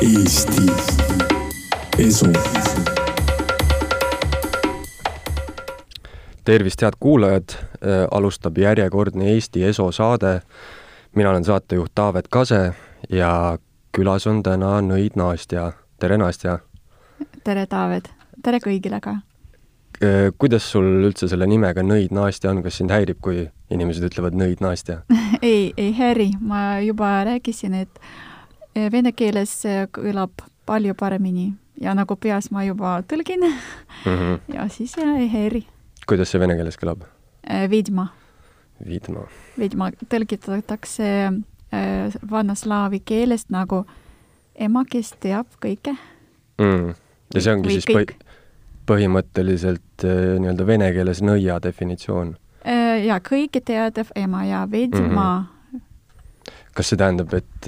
Eesti Esu. tervist, head kuulajad, alustab järjekordne Eesti Eso saade. mina olen saatejuht Taavet Kase ja külas on täna nõid Nastja. tere, Nastja! tere, Taavet! tere kõigile ka! kuidas sul üldse selle nimega Nõid Nastja on, kas sind häirib, kui inimesed ütlevad Nõid Nastja ei, ei häiri, ma juba rääkisin, et vene keeles kõlab palju paremini ja nagu peas ma juba tõlgin mm -hmm. ja siis ja, ei häiri. kuidas see vene keeles kõlab? Vidma. Vidma. Vidma tõlgitatakse vanaslaavi keelest nagu ema, kes teab kõike mm.. ja see ongi Või siis kõik. põhimõtteliselt nii-öelda vene keeles nõia definitsioon? ja kõike teadav ema ja Vidma mm. -hmm kas see tähendab, et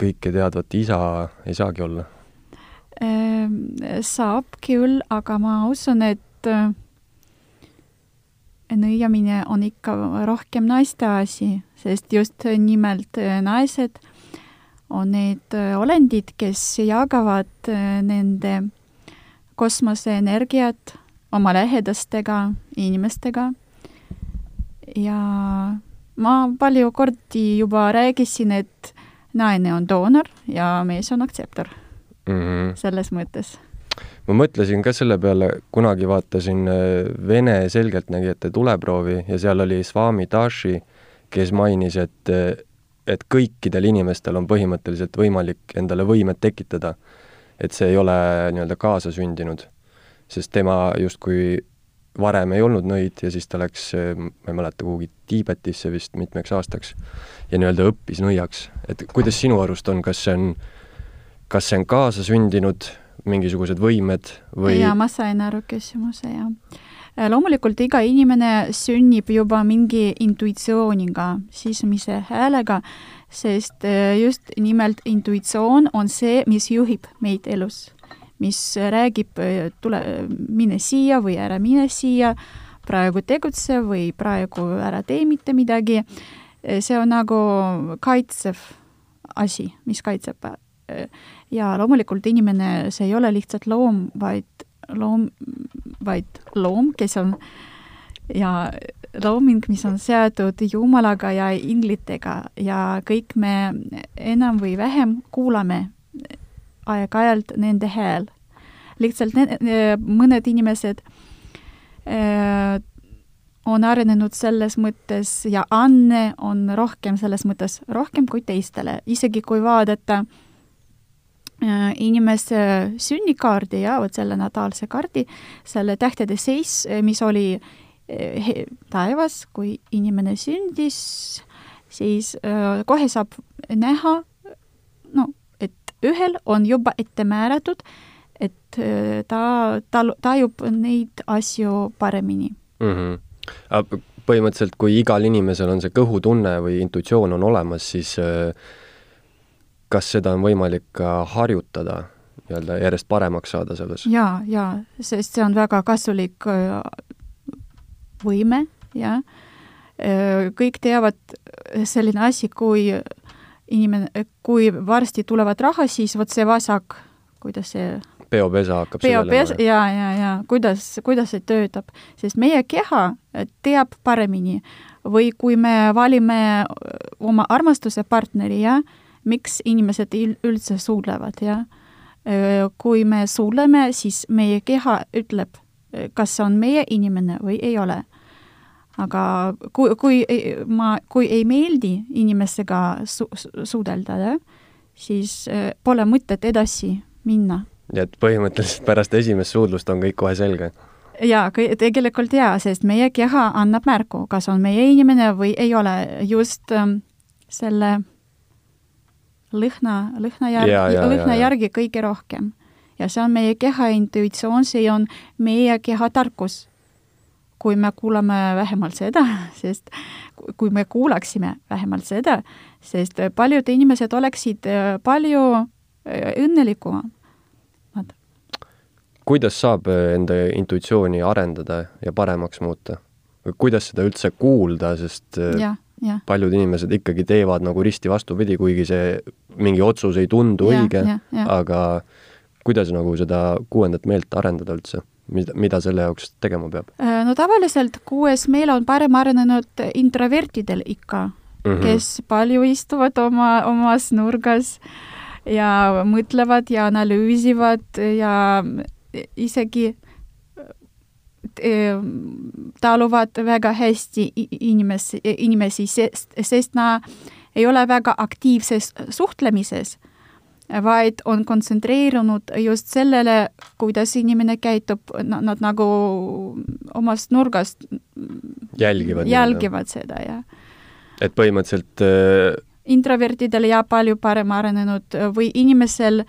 kõike teadvat isa ei saagi olla? saab küll, aga ma usun, et nõiamine on ikka rohkem naiste asi, sest just nimelt naised on need olendid, kes jagavad nende kosmoseenergiat oma lähedastega inimestega. ja ma palju kordi juba rääkisin, et naine on doonor ja mees on aktseptor mm. -hmm. selles mõttes ma mõtlesin ka selle peale, kunagi vaatasin äh, Vene selgeltnägijate tuleproovi ja seal oli Swami Dashi, kes mainis, et, äh, et kõikidel inimestel on põhimõtteliselt võimalik endale võimet tekitada. et see ei ole nii-öelda kaasasündinud, sest tema justkui varem ei olnud nõid ja siis ta läks, ma ei mäleta, kuhugi Tiibetisse vist mitmeks aastaks ja nii-öelda õppis nõiaks. et kuidas sinu arust on, kas see on, kas see on kaasasündinud mingisugused võimed või? jaa, ma sain aru küsimuse, jah. Äh, loomulikult iga inimene sünnib juba mingi intuitsiooniga, sisemise häälega, sest äh, just nimelt intuitsioon on see, mis juhib meid elus. Mis räägib, äh, tule, mine siia või ära mine siia, praegu tegutse või praegu ära tee mitte midagi, see on nagu kaitsev asi, mis kaitseb ja loomulikult inimene, see ei ole lihtsalt loom, vaid loom, vaid loom, kes on ja looming, mis on seotud Jumalaga ja inglitega ja kõik me enam või vähem kuulame aeg-ajalt nende hääl. lihtsalt need, mõned inimesed äh, on arenenud selles mõttes ja anne on rohkem selles mõttes, rohkem kui teistele, isegi kui vaadata äh, Äh, inimese sünnikaardi ja vot selle nataalse kaardi, selle tähtede seis, äh, mis oli äh, taevas, kui inimene sündis, siis kohe saab näha, ühel on juba ette määratud, et ta, ta tajub neid asju paremini mm. -hmm. põhimõtteliselt, kui igal inimesel on see kõhutunne või intuitsioon on olemas, siis äh, kas seda on võimalik ka harjutada, nii-öelda järjest paremaks saada selles? jaa, jaa, sest see on väga kasulik äh, võime. Äh, kõik teavad selline asi, kui inimene, kui varsti tulevad raha, siis vot see vasak, kuidas see peopesa hakkab peopesa, jaa, jaa, jaa, kuidas, kuidas see töötab, sest meie keha teab paremini või kui me valime oma armastuse partneri, jah, miks inimesed üldse suudlevad, jah. kui me suudleme, siis meie keha ütleb, kas see on meie inimene või ei ole. Aga kui, kui ma, kui ei meeldi inimesega su-, suudelda, siis pole mõtet edasi minna. nii et põhimõtteliselt pärast esimest suudlust on kõik kohe selge? jaa, tegelikult jaa, sest meie keha annab märku, kas on meie inimene või ei ole, just ähm, selle lõhna, lõhna järgi, lõhna järgi kõige rohkem. ja see on meie keha intuitsioon, see on meie keha tarkus. Kui me kuulame vähemalt seda, sest kui me kuulaksime vähemalt seda, sest paljud inimesed oleksid äh, palju äh, õnnelikumad. kuidas saab äh, enda intuitsiooni arendada ja paremaks muuta? kuidas seda üldse kuulda, sest ja ja. paljud inimesed ikkagi teevad nagu risti vastupidi, kuigi see mingi otsus ei tundu Ja, õige aga kuidas nagu seda kuuendat meelt arendada üldse? mida, mida selle jaoks tegema peab Äh, no tavaliselt kuues meel on parem arenenud introvertidel ikka mm? -hmm. kes palju istuvad oma, omas nurgas ja mõtlevad ja analüüsivad ja isegi eh, taluvad väga hästi inimesi, inimesi, sest, sest nad ei ole väga aktiivses suhtlemises, vaid on kontsentreerunud just sellele, kuidas inimene käitub, nad nagu omast nurgast jälgivad. jälgivad seda ja et põhimõtteliselt äh, introvertidel ja palju parem arenenud või inimesel,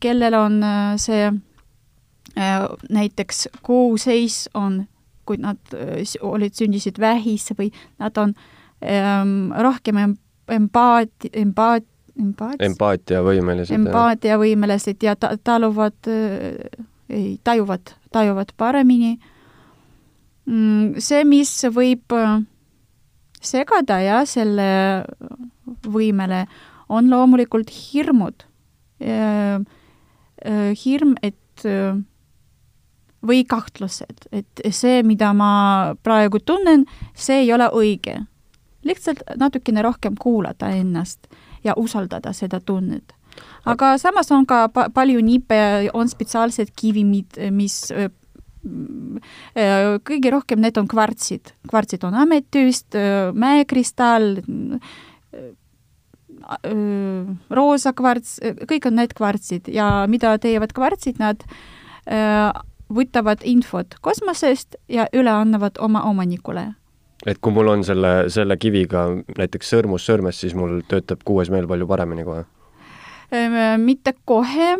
kellel on äh, see äh, näiteks kuuseis on, kui nad äh, olid, sündisid vähis või nad on ähm, rohkem em- empaat-, empaat-, empaat-, empaatiavõimelised. empaatiavõimelised ja ta-, taluvad, ei, tajuvad, tajuvad paremini. see, mis võib äh, segada jah, selle võimele, on loomulikult hirmud. hirm, et äh, või kahtlused, et see, mida ma praegu tunnen, see ei ole õige. lihtsalt natukene rohkem kuulata ennast ja usaldada seda tunnet. aga samas on ka pa palju nipe, on spetsiaalsed kivimid, mis kõige rohkem need on kvartsid, kvartsid on ametüüst, mäekristall, roosa kvarts, kõik on need kvartsid. Ja mida teevad kvartsid, nad võtavad infot kosmosest ja üle annavad oma omanikule et kui mul on selle, selle kiviga näiteks sõrmus sõrmes, siis mul töötab kuues meel palju paremini kohe. Mitte kohe,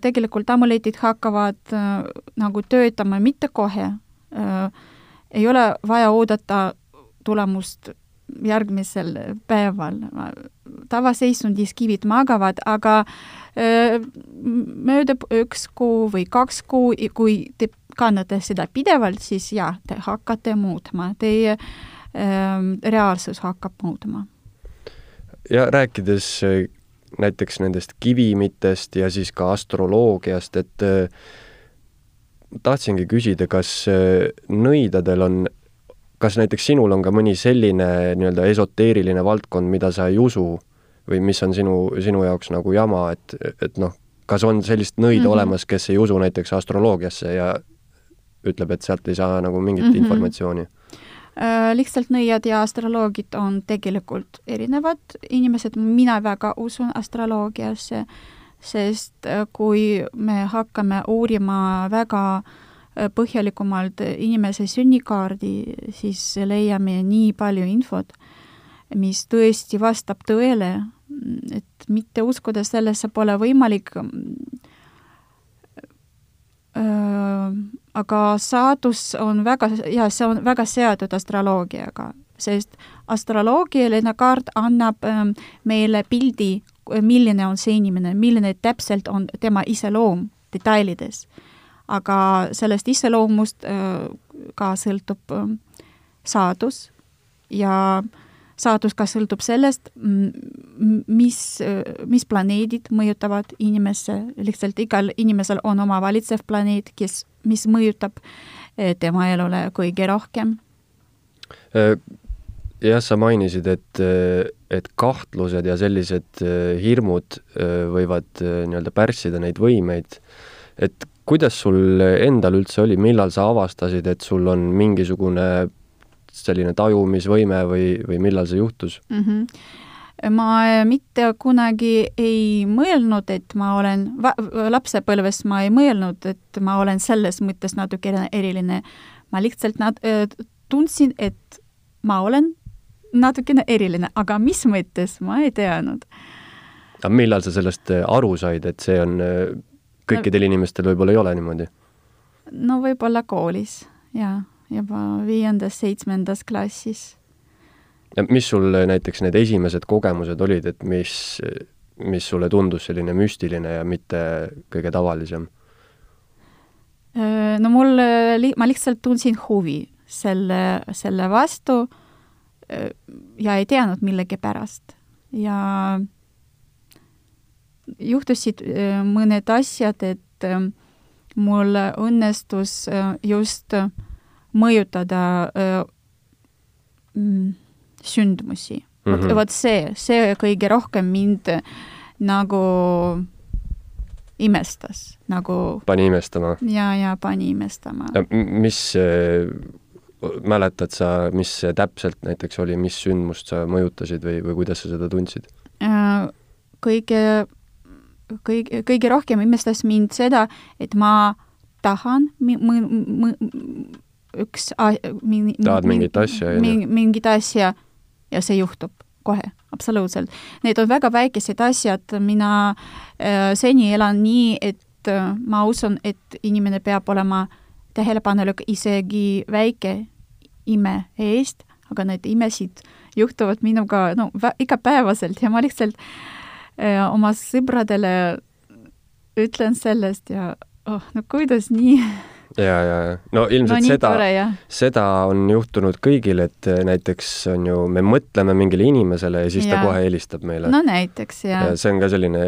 tegelikult amuletid hakkavad äh, nagu töötama mitte kohe. ei ole vaja oodata tulemust järgmisel päeval. tavaseisundis kivid magavad, aga öö, möödub üks kuu või kaks kuu, kui te kannate seda pidevalt, siis jah, te hakkate muutma, teie öö, reaalsus hakkab muutuma ja rääkides äh, näiteks nendest kivimitest ja siis ka astroloogiast, et äh, tahtsingi küsida, kas äh, nõidadel on, kas näiteks sinul on ka mõni selline nii-öelda esoteeriline valdkond, mida sa ei usu või mis on sinu, sinu jaoks nagu jama, et, et noh, kas on sellist nõida mm. -hmm. olemas, kes ei usu näiteks astroloogiasse ja ütleb, et sealt ei saa nagu mingit mm. -hmm. informatsiooni? Äh, lihtsalt nõiad ja astroloogid on tegelikult erinevad inimesed, mina väga usun astroloogiasse, sest äh, kui me hakkame uurima väga äh, põhjalikumalt inimese sünnikaardi, siis leiame nii palju infot, mis tõesti vastab tõele, et mitte uskuda sellesse pole võimalik aga saadus on väga, ja see on väga seotud astroloogiaga, sest astroloogiline kaart annab ähm, meile pildi, milline on see inimene, milline täpselt on tema iseloom detailides. aga sellest iseloomust äh, ka sõltub äh, saadus ja saadus ka sõltub sellest, mis, mis planeedid mõjutavad inimesse, lihtsalt igal inimesel on oma valitsev planeet, kes, mis mõjutab eh, tema elule kõige rohkem. jah, sa mainisid, et, et kahtlused ja sellised äh, hirmud äh, võivad äh, nii-öelda pärssida neid võimeid. et kuidas sul endal üldse oli, millal sa avastasid, et sul on mingisugune selline tajumisvõime või, või millal see juhtus? mm. -hmm. Ma mitte kunagi ei mõelnud, et ma olen, lapsepõlves ma ei mõelnud, et ma olen selles mõttes natukene eriline. ma lihtsalt nat-, tundsin, et ma olen natukene eriline, aga mis mõttes, ma ei teadnud. aga millal sa sellest äh, aru said, et see on, kõikidel inimestel võib-olla ei ole niimoodi? no võib-olla koolis ja juba viiendas-seitsmendas klassis mis sul näiteks need esimesed kogemused olid, et mis, mis sulle tundus selline müstiline ja mitte kõige tavalisem? no mul li-, ma lihtsalt tundsin huvi selle, selle vastu ja ei teadnud millegipärast ja juhtusid äh, mõned asjad, et äh, mul õnnestus äh, just mõjutada äh, mm, sündmusi mm. -hmm. vot, see, see kõige rohkem mind nagu imestas, nagu pani imestama? ja, ja pani imestama. mis äh, mäletad sa, mis täpselt näiteks oli, mis sündmust sa mõjutasid või, või kuidas sa seda tundsid? Äh, kõige, kõige, kõige rohkem imestas mind seda, et ma tahan üks mingi, tahad mingit asja, mingi, mingit asja ja see juhtub kohe, absoluutselt. Need on väga väikesed asjad, mina äh, seni elan nii, et äh, ma usun, et inimene peab olema tähelepanelik isegi väike ime eest, aga need imesid juhtuvad minuga no igapäevaselt ja ma lihtsalt äh, oma sõpradele ütlen sellest ja oh, no kuidas nii ja, ja, ja no ilmselt no, seda, seda on juhtunud kõigil, et äh, näiteks on ju, me mõtleme mingile inimesele ja siis ja. ta kohe helistab meile. no näiteks, jah. ja see on ka selline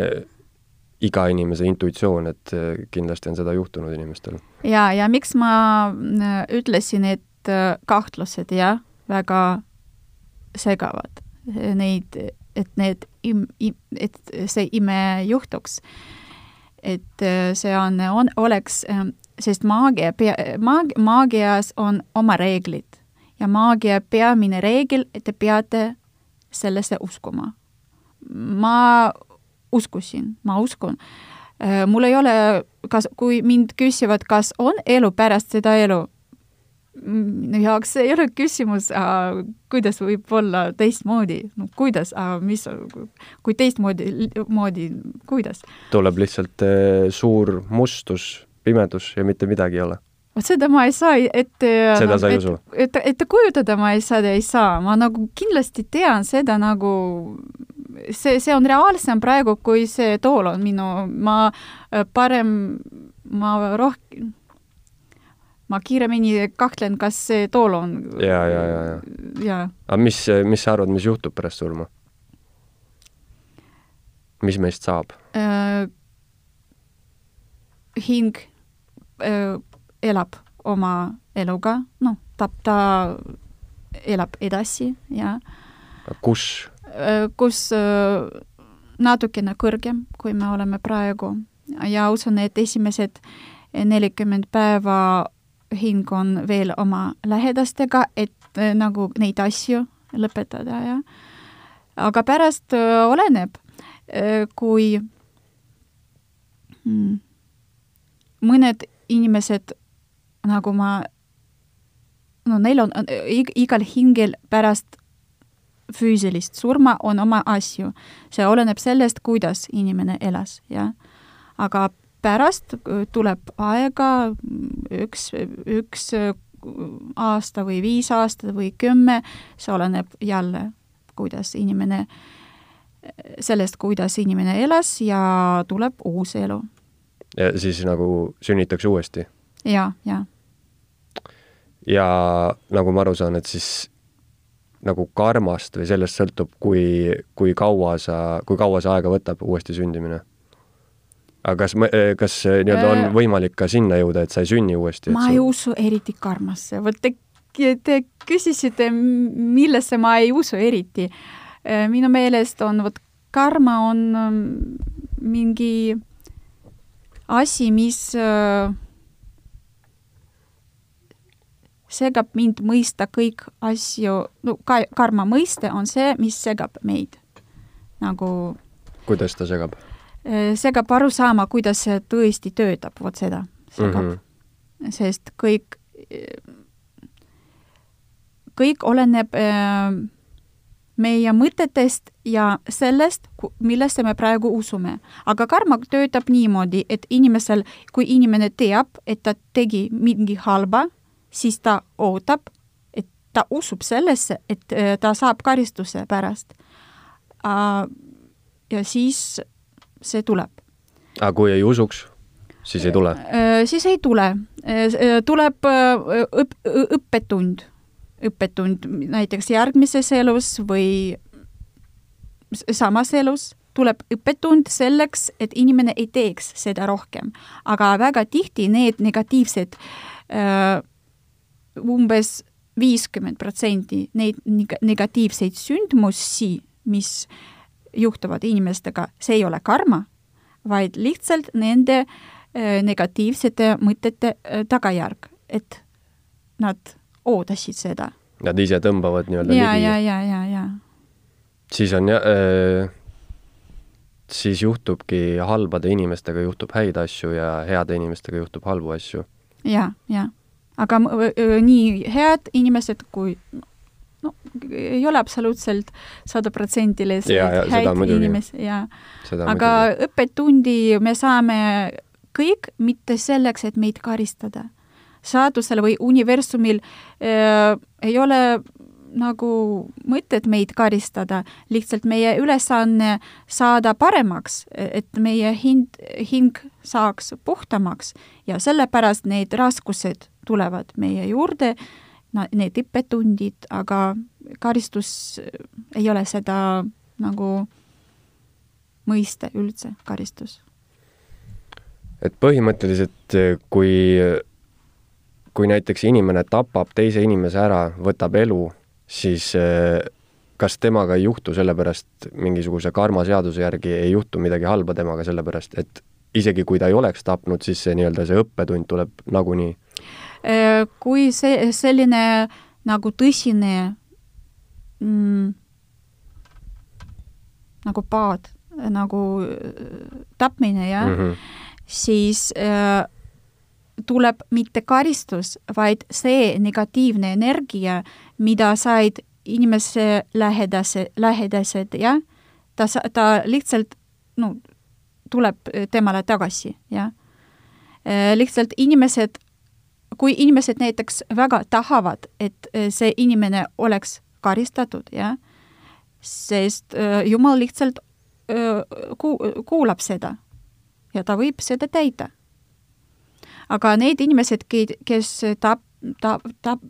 iga inimese intuitsioon, et äh, kindlasti on seda juhtunud inimestel. ja, ja miks ma äh, ütlesin, et kahtlused jah, väga segavad neid, et need im-, im-, et see ime juhtuks. et see on, on, oleks sest maagia maag-, maagias on oma reeglid ja maagia peamine reegel, et te peate sellesse uskuma. ma uskusin, ma uskun. Äh, mul ei ole, kas, kui mind küsivad, kas on elu pärast seda elu, minu jaoks ei ole küsimus, kuidas võib olla teistmoodi, no kuidas, mis, kui teistmoodi, moodi, kuidas? tuleb lihtsalt äh, suur mustus pimedus ja mitte midagi ei ole. vot seda ma ei saa ette seda sa ei usu? et, ette kujutada ma ei saa, ei saa, ma nagu kindlasti tean seda nagu see, see on reaalsem praegu, kui see tool on minu, ma äh, parem, ma rohkem, ma kiiremini kahtlen, kas see tool on. ja, ja, ja, ja. ja. aga mis, mis sa arvad, mis juhtub pärast surma? mis meist saab äh,? hing elab oma eluga, noh, ta, ta elab edasi ja kus? kus natukene kõrgem, kui me oleme praegu. Ja usun, et esimesed nelikümmend päeva hing on veel oma lähedastega, et nagu neid asju lõpetada ja aga pärast oleneb, kui mm, mõned inimesed, nagu ma, no neil on igal hingel pärast füüsilist surma on oma asju. see oleneb sellest, kuidas inimene elas, jah. aga pärast tuleb aega üks, üks aasta või viis aastat või kümme, see oleneb jälle, kuidas inimene, sellest, kuidas inimene elas ja tuleb uus elu ja siis nagu sünnitakse uuesti? ja, ja. ja nagu ma aru saan, et siis nagu karmast või sellest sõltub, kui, kui kaua sa, kui kaua see aega võtab, uuesti sündimine? aga kas, kas nii-öelda on äh. võimalik ka sinna jõuda, et sa ei sünni uuesti? ma ei usu eriti karmasse, vot te, te küsisite, millesse ma ei usu eriti. Äh, minu meelest on, vot karma on mm, mingi asi, mis äh, segab mind mõista kõik asju, no ka karma mõiste on see, mis segab meid nagu. kuidas ta segab? Äh, segab aru saama, kuidas see tõesti töötab, vot seda segab mm. -hmm. sest kõik, kõik oleneb äh, meie mõtetest ja sellest, millesse me praegu usume. aga karma töötab niimoodi, et inimesel, kui inimene teab, et ta tegi mingi halba, siis ta ootab, et ta usub sellesse, et äh, ta saab karistuse pärast. ja siis see tuleb. aga kui ei usuks, siis ei tule? Äh, siis ei tule. Äh, tuleb õp-, õppetund õppetund näiteks järgmises elus või samas elus tuleb õppetund selleks, et inimene ei teeks seda rohkem. aga väga tihti need negatiivsed äh, umbes viiskümmend protsenti neid negatiivseid sündmusi, mis juhtuvad inimestega, see ei ole karma, vaid lihtsalt nende negatiivsete mõtete tagajärg, et nad ootasid seda. Nad ise tõmbavad nii-öelda ja, ja, ja, ja, ja. siis on jah äh,, siis juhtubki halbade inimestega juhtub häid asju ja heade inimestega juhtub halbu asju. ja, ja. aga nii head inimesed kui no ei ole absoluutselt sadaprotsendiliselt häid inimesi ja aga õppetundi me saame kõik mitte selleks, et meid karistada. Saadusel või universumil äh, ei ole nagu mõtet meid karistada, lihtsalt meie ülesanne saada paremaks, et meie hind, hing saaks puhtamaks ja sellepärast need raskused tulevad meie juurde, need õppetundid, aga karistus ei ole seda nagu mõiste üldse, karistus. et põhimõtteliselt kui, kui näiteks inimene tapab teise inimese ära, võtab elu siis eh, kas temaga ei juhtu sellepärast mingisuguse karmaseaduse järgi ei juhtu midagi halba temaga sellepärast, et isegi kui ta ei oleks tapnud, siis see nii-öelda see õppetund tuleb nagunii? Eh, kui see, selline nagu tõsine mm, nagu paad, nagu tapmine, jah mm, -hmm. siis äh, tuleb mitte karistus, vaid see negatiivne energia, mida said inimese lähedase, lähedased, jah, ta, ta lihtsalt no tuleb temale tagasi, jah. Äh, lihtsalt inimesed, kui inimesed näiteks väga tahavad, et äh, see inimene oleks karistatud, jah, sest äh, Jumal lihtsalt ku-, kuulab seda ja ta võib seda täida aga need inimesed, kes tap-, tap-, tap-,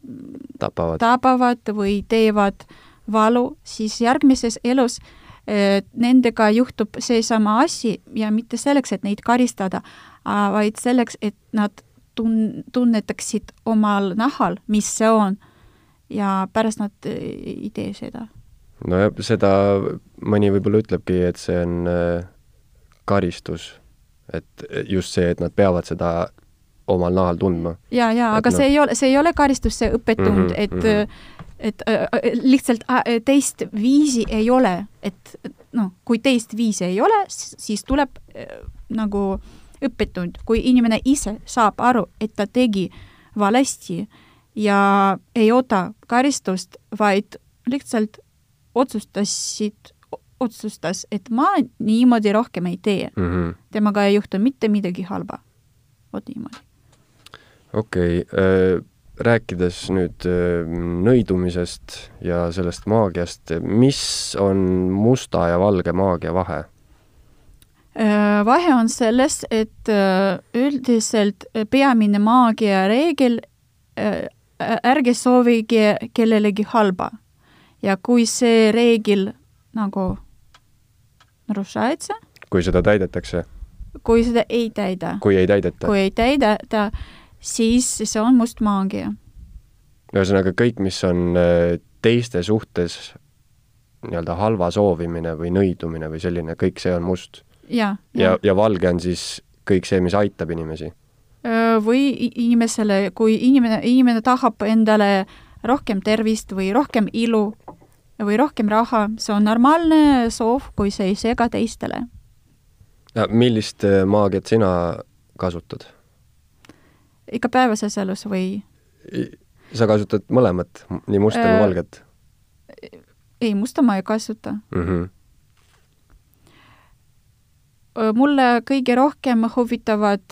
tapavad. tapavad või teevad valu, siis järgmises elus eh, nendega juhtub seesama asi ja mitte selleks, et neid karistada, vaid selleks, et nad tun-, tunnetaksid omal nahal, mis see on. ja pärast nad ei tee seda. nojah, seda mõni võib-olla ütlebki, et see on eh, karistus. et just see, et nad peavad seda omal nahal tundma. ja, ja aga no. see ei ole, see ei ole karistus, see õppetund mm, -hmm, et mm, -hmm. et äh, lihtsalt äh, teist viisi ei ole, et noh, kui teist viisi ei ole, siis tuleb äh, nagu õppetund, kui inimene ise saab aru, et ta tegi valesti ja ei oota karistust, vaid lihtsalt otsustasid, otsustas, et ma niimoodi rohkem ei tee mm. -hmm. temaga ei juhtu mitte midagi halba. vot niimoodi okei okay,, äh, rääkides nüüd äh, nõidumisest ja sellest maagiast, mis on musta ja valge maagia vahe? Äh, vahe on selles, et üldiselt peamine maagia reegel, ärge soovige kellelegi halba. ja kui see reegel nagu narushaetse, kui seda täidetakse? kui seda ei täida. kui ei täideta? kui ei täideta, siis see on must maagia. ühesõnaga kõik, mis on äh, teiste suhtes nii-öelda halva soovimine või nõidumine või selline, kõik see on must. ja, ja, ja, ja valge on siis kõik see, mis aitab inimesi? või inimesele, kui inimene, inimene tahab endale rohkem tervist või rohkem ilu või rohkem raha, see on normaalne soov, kui see ei sega teistele. millist äh, maagiat sina kasutad? Igapäevases elus või? sa kasutad mõlemat, nii musta kui äh, valget? ei, musta ma ei kasuta mm. -hmm. mulle kõige rohkem huvitavad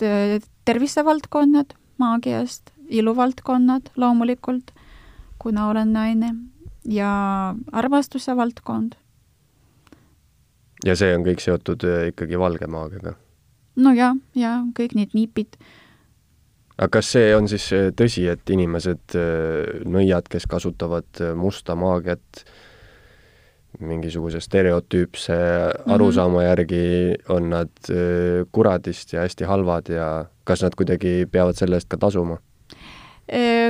tervisevaldkonnad maagiast, iluvaldkonnad loomulikult, kuna olen naine, ja armastuse valdkond. ja see on kõik seotud ikkagi valge maagiaga? no ja, ja kõik need nipid aga kas see on siis äh, tõsi, et inimesed, äh, nõiad, kes kasutavad äh, musta maagiat, mingisuguse stereotüüpse arusaama järgi on nad kuradist ja hästi halvad ja kas nad kuidagi peavad selle eest ka tasuma?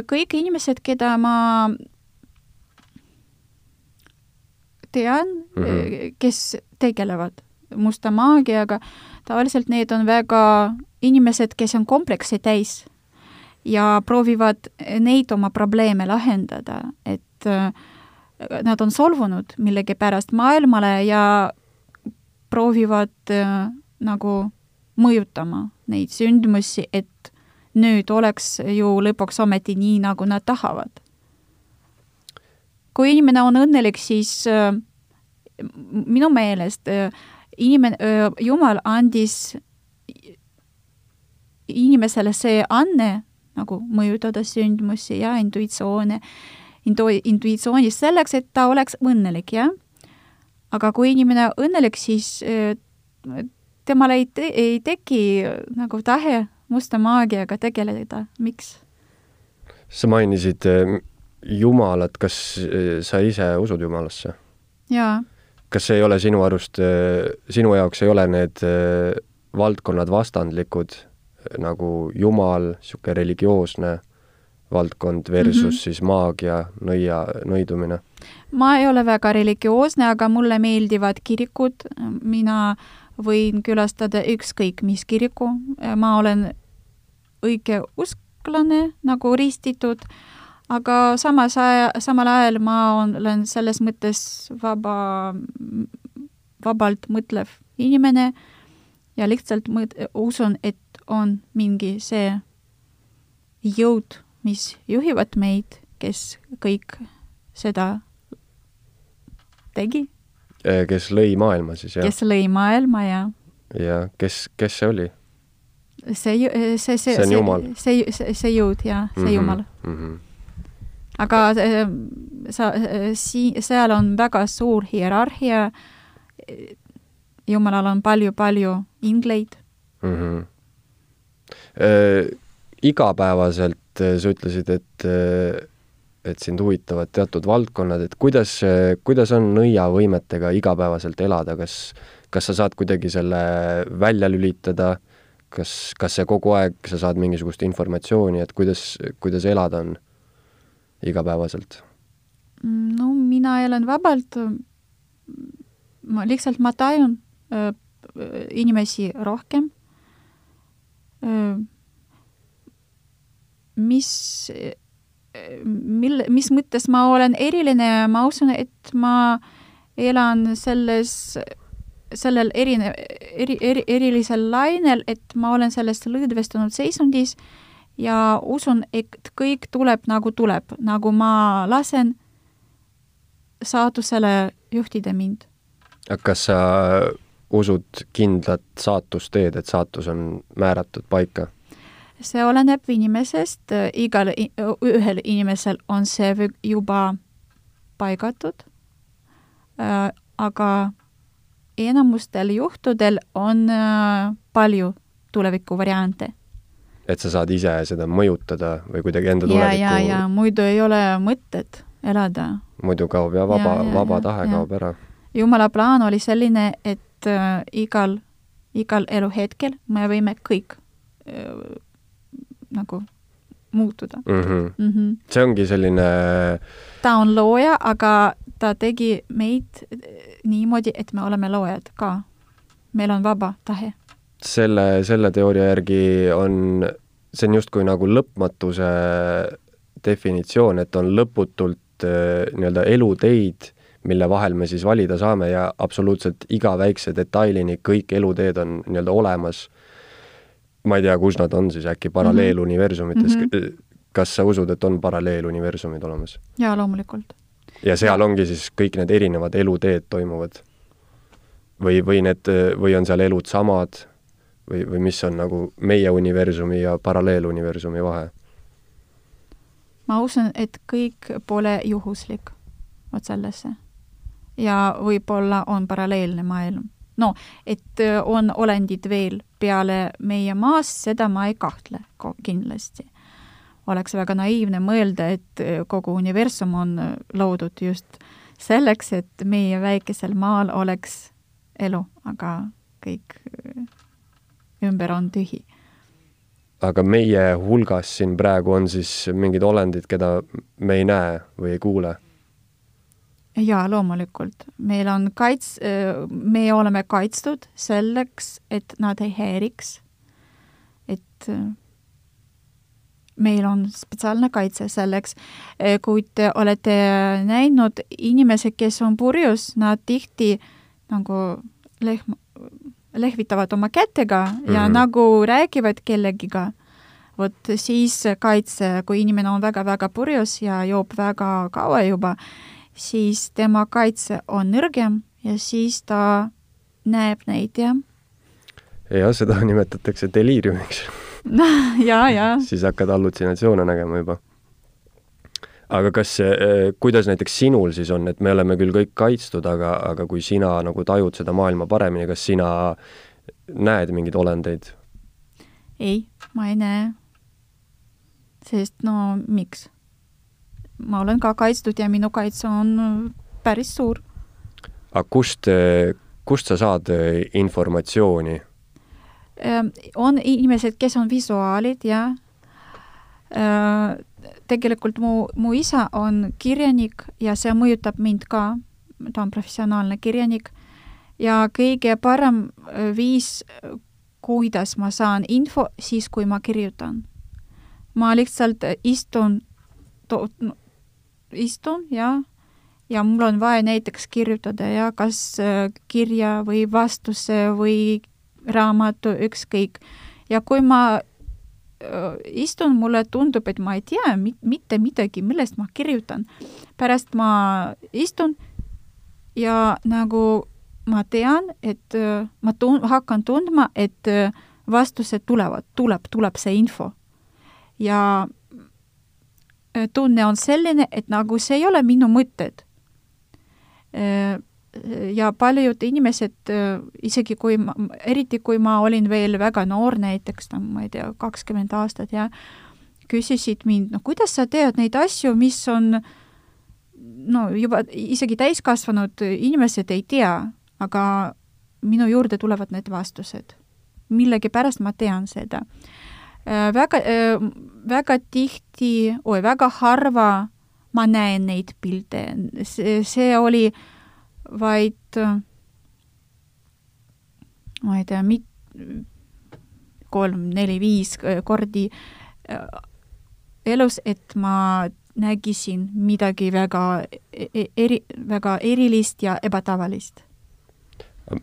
kõik inimesed, keda ma tean mm, -hmm. kes tegelevad musta maagiaga, tavaliselt need on väga inimesed, kes on kompleksi täis ja proovivad neid oma probleeme lahendada, et äh, nad on solvunud millegipärast maailmale ja proovivad äh, nagu mõjutama neid sündmusi, et nüüd oleks ju lõpuks ometi nii, nagu nad tahavad. kui inimene on õnnelik, siis äh, minu meelest inimene Jumal andis inimesele see anne nagu mõjutada sündmusi ja intuitsioone äh, intu-, intuitsioonist selleks, et ta oleks õnnelik, jah. aga kui inimene õnnelik, siis äh, temal ei te-, ei teki nagu tahe musta maagiaga tegeleda, miks? sa mainisid äh, Jumalat, kas äh, sa ise usud Jumalasse? jaa. kas see ei ole sinu arust, sinu jaoks ei ole need valdkonnad vastandlikud, nagu Jumal, niisugune religioosne valdkond versus mm -hmm. siis maagia, nõia, nõidumine? ma ei ole väga religioosne, aga mulle meeldivad kirikud, mina võin külastada ükskõik mis kiriku, ma olen õigeusklane, nagu ristitud, aga samas aja, samal ajal ma olen selles mõttes vaba, vabalt mõtlev inimene ja lihtsalt mõt-, usun, et on mingi see jõud mis juhivad meid, kes kõik seda tegi. Äh, kes lõi maailma siis, jah? kes lõi maailma ja ja kes, kes see oli? see, see, see, see on Jumal? see, see, see jõud ja see mm -hmm, Jumal mm. -hmm. aga äh, sa, sii-, seal on väga suur hierarhia, Jumalal on palju-palju ingleid mm. -hmm. Äh, igapäevaselt äh, sa ütlesid, et äh, et sind huvitavad teatud valdkonnad, et kuidas, kuidas on nõiavõimetega igapäevaselt elada, kas, kas sa saad kuidagi selle välja lülitada, kas, kas see kogu aeg, sa saad mingisugust informatsiooni, et kuidas, kuidas elada on igapäevaselt? no mina elan vabalt, ma lihtsalt, ma tajun äh, inimesi rohkem. äh, mis, mille, mis mõttes ma olen eriline, ma usun, et ma elan selles, sellel erine-, eri, eri, erilisel lainel, et ma olen sellest lõdvestunud seisundis ja usun, et kõik tuleb nagu tuleb, nagu ma lasen saatusele juhtida mind. kas sa usud kindlat saatusteed, et saatus on määratud paika? see oleneb inimesest, igal ühel inimesel on see juba paigatud, äh, aga enamustel juhtudel on äh, palju tulevikuvariante. et sa saad ise seda mõjutada või kuidagi enda tulevikku ja, ja, ja muidu ei ole mõtet elada. muidu kaob ja vaba, vaba tahe ja. kaob ära. jumala plaan oli selline, et äh, igal, igal eluhetkel me võime kõik äh, nagu muutuda mm. -hmm. Mm -hmm. see ongi selline ta on looja, aga ta tegi meid niimoodi, et me oleme loojad ka. meil on vaba tahe. selle, selle teooria järgi on, see on justkui nagu lõpmatuse definitsioon, et on lõputult äh, nii-öelda eluteid, mille vahel me siis valida saame ja absoluutselt iga väikse detailini kõik eluteed on nii-öelda olemas ma ei tea, kus nad on siis, äkki paralleeluniversumites mm, -hmm. kas sa usud, et on paralleeluniversumid olemas? jaa, loomulikult. ja seal ongi siis kõik need erinevad eluteed toimuvad? või, või need, või on seal elud samad või, või mis on nagu meie universumi ja paralleeluniversumi vahe? ma usun, et kõik pole juhuslik vot sellesse. Ja võib-olla on paralleelne maailm no et on olendid veel peale meie maast, seda ma ei kahtle kindlasti. oleks väga naiivne mõelda, et kogu universum on loodud just selleks, et meie väikesel maal oleks elu, aga kõik ümber on tühi. aga meie hulgas siin praegu on siis mingid olendid, keda me ei näe või ei kuule? Jaa, loomulikult. meil on kaits-, me oleme kaitstud selleks, et nad ei häiriks. et meil on spetsiaalne kaitse selleks. kui te olete näinud inimesi, kes on purjus, nad tihti nagu lehm-, lehvitavad oma kätega mm -hmm. ja mhm. nagu räägivad kellegiga, vot siis kaitse, kui inimene on väga-väga purjus ja joob väga kaua juba, siis tema kaitse on nõrgem ja siis ta näeb neid, jah. jah, seda nimetatakse deliiriumiks ja, ja. siis hakkad hallutsinatsioone nägema juba. aga kas, eh, kuidas näiteks sinul siis on, et me oleme küll kõik kaitstud, aga, aga kui sina nagu tajud seda maailma paremini, kas sina näed mingeid olendeid? ei, ma ei näe. sest no miks? Ma olen ka kaitstud ja minu kaitse on päris suur. aga kust, kust sa saad informatsiooni? Ehm, on inimesed, kes on visuaalid ja tegelikult mu, mu isa on kirjanik ja see mõjutab mind ka, ta on professionaalne kirjanik ja kõige parem äh, viis, kuidas ma saan info, siis kui ma kirjutan. ma lihtsalt istun, istun ja, ja mul on vaja näiteks kirjutada ja kas äh, kirja või vastuse või raamatu, ükskõik. ja kui ma äh, istun, mulle tundub, et ma ei tea mit, mitte midagi, millest ma kirjutan. pärast ma istun ja nagu ma tean, et äh, ma tun-, hakkan tundma, et vastused tulevad, tuleb, tuleb see info. ja tunne on selline, et nagu see ei ole minu mõtted ja paljud inimesed, äh, isegi kui ma, eriti kui ma olin veel väga noor, näiteks no ma ei tea, kakskümmend aastat ja küsisid mind, no kuidas sa tead neid asju, mis on no juba isegi täiskasvanud inimesed ei tea, aga minu juurde tulevad need vastused. millegipärast ma tean seda. Äh, väga, äh, väga tihti, oi, väga harva ma näen neid pilte, see, oli äh, vaid ma ei tea, mit-, kolm-neli-viis kordi äh, elus, et ma nägisin midagi väga e-, e-, eri, väga erilist ja ebatavalist.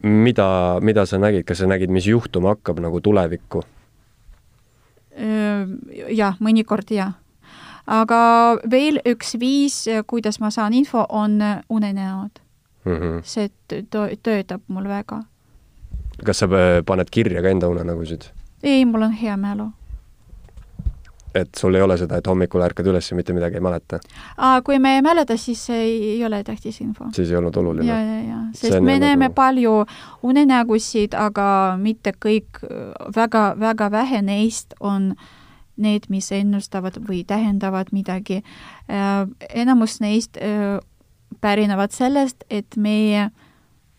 mida, mida sa nägid, kas sa nägid, mis juhtuma hakkab nagu tulevikku? Jah, mõnikord jah. aga veel üks viis, kuidas ma saan info, on unenäod mm. -hmm. see töötab mul väga. kas sa äh, paned kirja ka enda unenägusid? ei, mul on hea mälu. Et sul ei ole seda, et hommikul ärkad üles ja mitte midagi ei mäleta? kui me ei mäleta, siis ei, ei ole tähtis info. siis ei olnud oluline? ja, ja, ja, sest me näeme nagu... palju unenägusid, aga mitte kõik, väga, väga vähe neist on need, mis ennustavad või tähendavad midagi. Äh, enamus neist äh, pärinevad sellest, et meie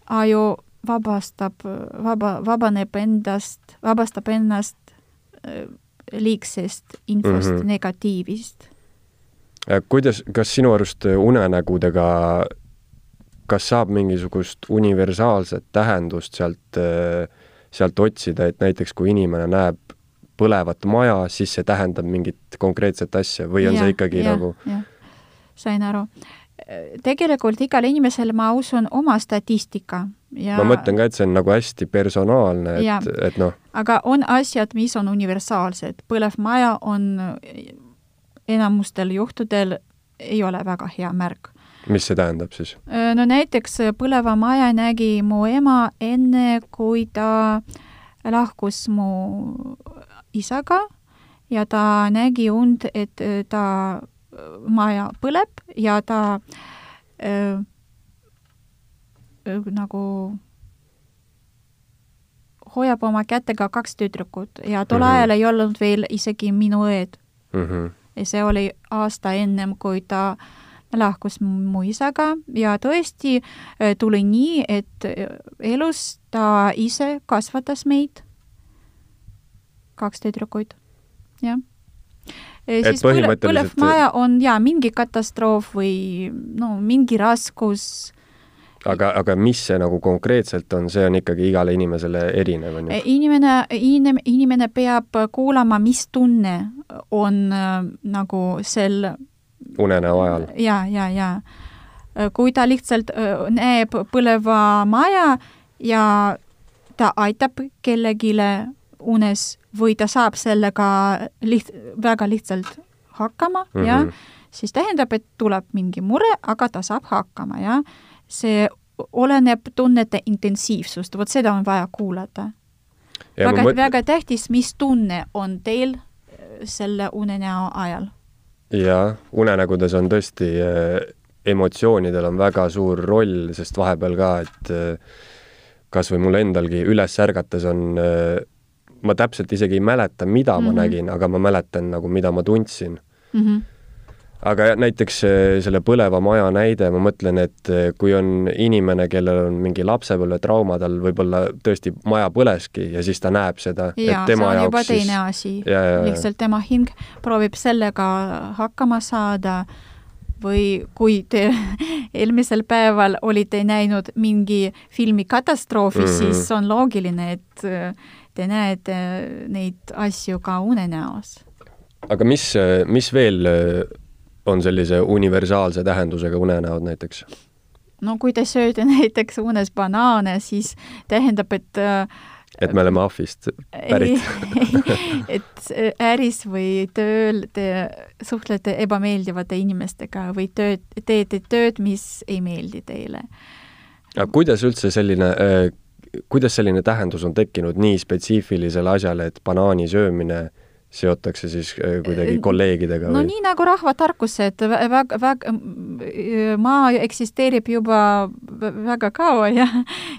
aju vabastab, vaba, vabaneb endast, vabastab ennast äh, liigsest infost mm, -hmm. negatiivist. Äh, kuidas, kas sinu arust unenägudega, kas saab mingisugust universaalset tähendust sealt, äh, sealt otsida, et näiteks kui inimene näeb põlevat maja, siis see tähendab mingit konkreetset asja või on ja, see ikkagi ja, nagu? sain aru tegelikult igal inimesel, ma usun, oma statistika ja ma mõtlen ka, et see on nagu hästi personaalne, et, et noh. aga on asjad, mis on universaalsed, põlev maja on enamustel juhtudel ei ole väga hea märk. mis see tähendab siis? no näiteks põleva maja nägi mu ema enne, kui ta lahkus mu isaga ja ta nägi und, et ta maja põleb ja ta öö, nagu hoiab oma kätega kaks tüdrukut ja tol mm -hmm. ajal ei olnud veel isegi minu õed mm. -hmm. ja see oli aasta ennem, kui ta lahkus mu isaga ja tõesti tuli nii, et elus ta ise kasvatas meid, kaks tüdrukuid, jah. siis põle, põlev maja on jaa, mingi katastroof või no mingi raskus aga, aga mis see nagu konkreetselt on, see on ikkagi igale inimesele erinev, on ju? inimene, inim-, inimene peab kuulama, mis tunne on äh, nagu sel unenäo ajal ja,? jaa, jaa, jaa. kui ta lihtsalt äh, näeb põleva maja ja ta aitab kellelegi unes või ta saab sellega liht-, väga lihtsalt hakkama mm, -hmm. jah, siis tähendab, et tuleb mingi mure, aga ta saab hakkama, jah see oleneb tunnete intensiivsust, vot seda on vaja kuulata. väga mõt..., väga tähtis, mis tunne on teil äh, selle unenäo ajal. jaa, unenägudes on tõesti äh, emotsioonidel on väga suur roll, sest vahepeal ka, et äh, kas või mul endalgi üles ärgates on äh, ma täpselt isegi ei mäleta, mida mm -hmm. ma mhm. nägin, aga ma mäletan nagu, mida ma tundsin mm. -hmm aga näiteks äh, selle põleva maja näide, ma mõtlen, et äh, kui on inimene, kellel on mingi lapsepõlvetrauma, tal võib-olla tõesti maja põleski ja siis ta näeb seda. jaa, see on juba teine asi. lihtsalt tema hing proovib sellega hakkama saada või kui te eelmisel päeval olite näinud mingi filmi katastroofi mm, -hmm. siis on loogiline, et äh, te näete neid asju ka unenäos. aga mis, mis veel on sellise universaalse tähendusega unenäod näiteks? no kui te sööte näiteks unes banaane, siis tähendab, et äh, et me oleme ahvist pärit et äris või tööl te suhtlete ebameeldivate inimestega või tööd, teete tööd, mis ei meeldi teile. aga kuidas üldse selline äh,, kuidas selline tähendus on tekkinud nii spetsiifilisele asjale, et banaani söömine äh, seotakse siis äh, kuidagi kolleegidega no või? nii nagu rahvatarkused, väga, väga, maa eksisteerib juba väga kaua ja,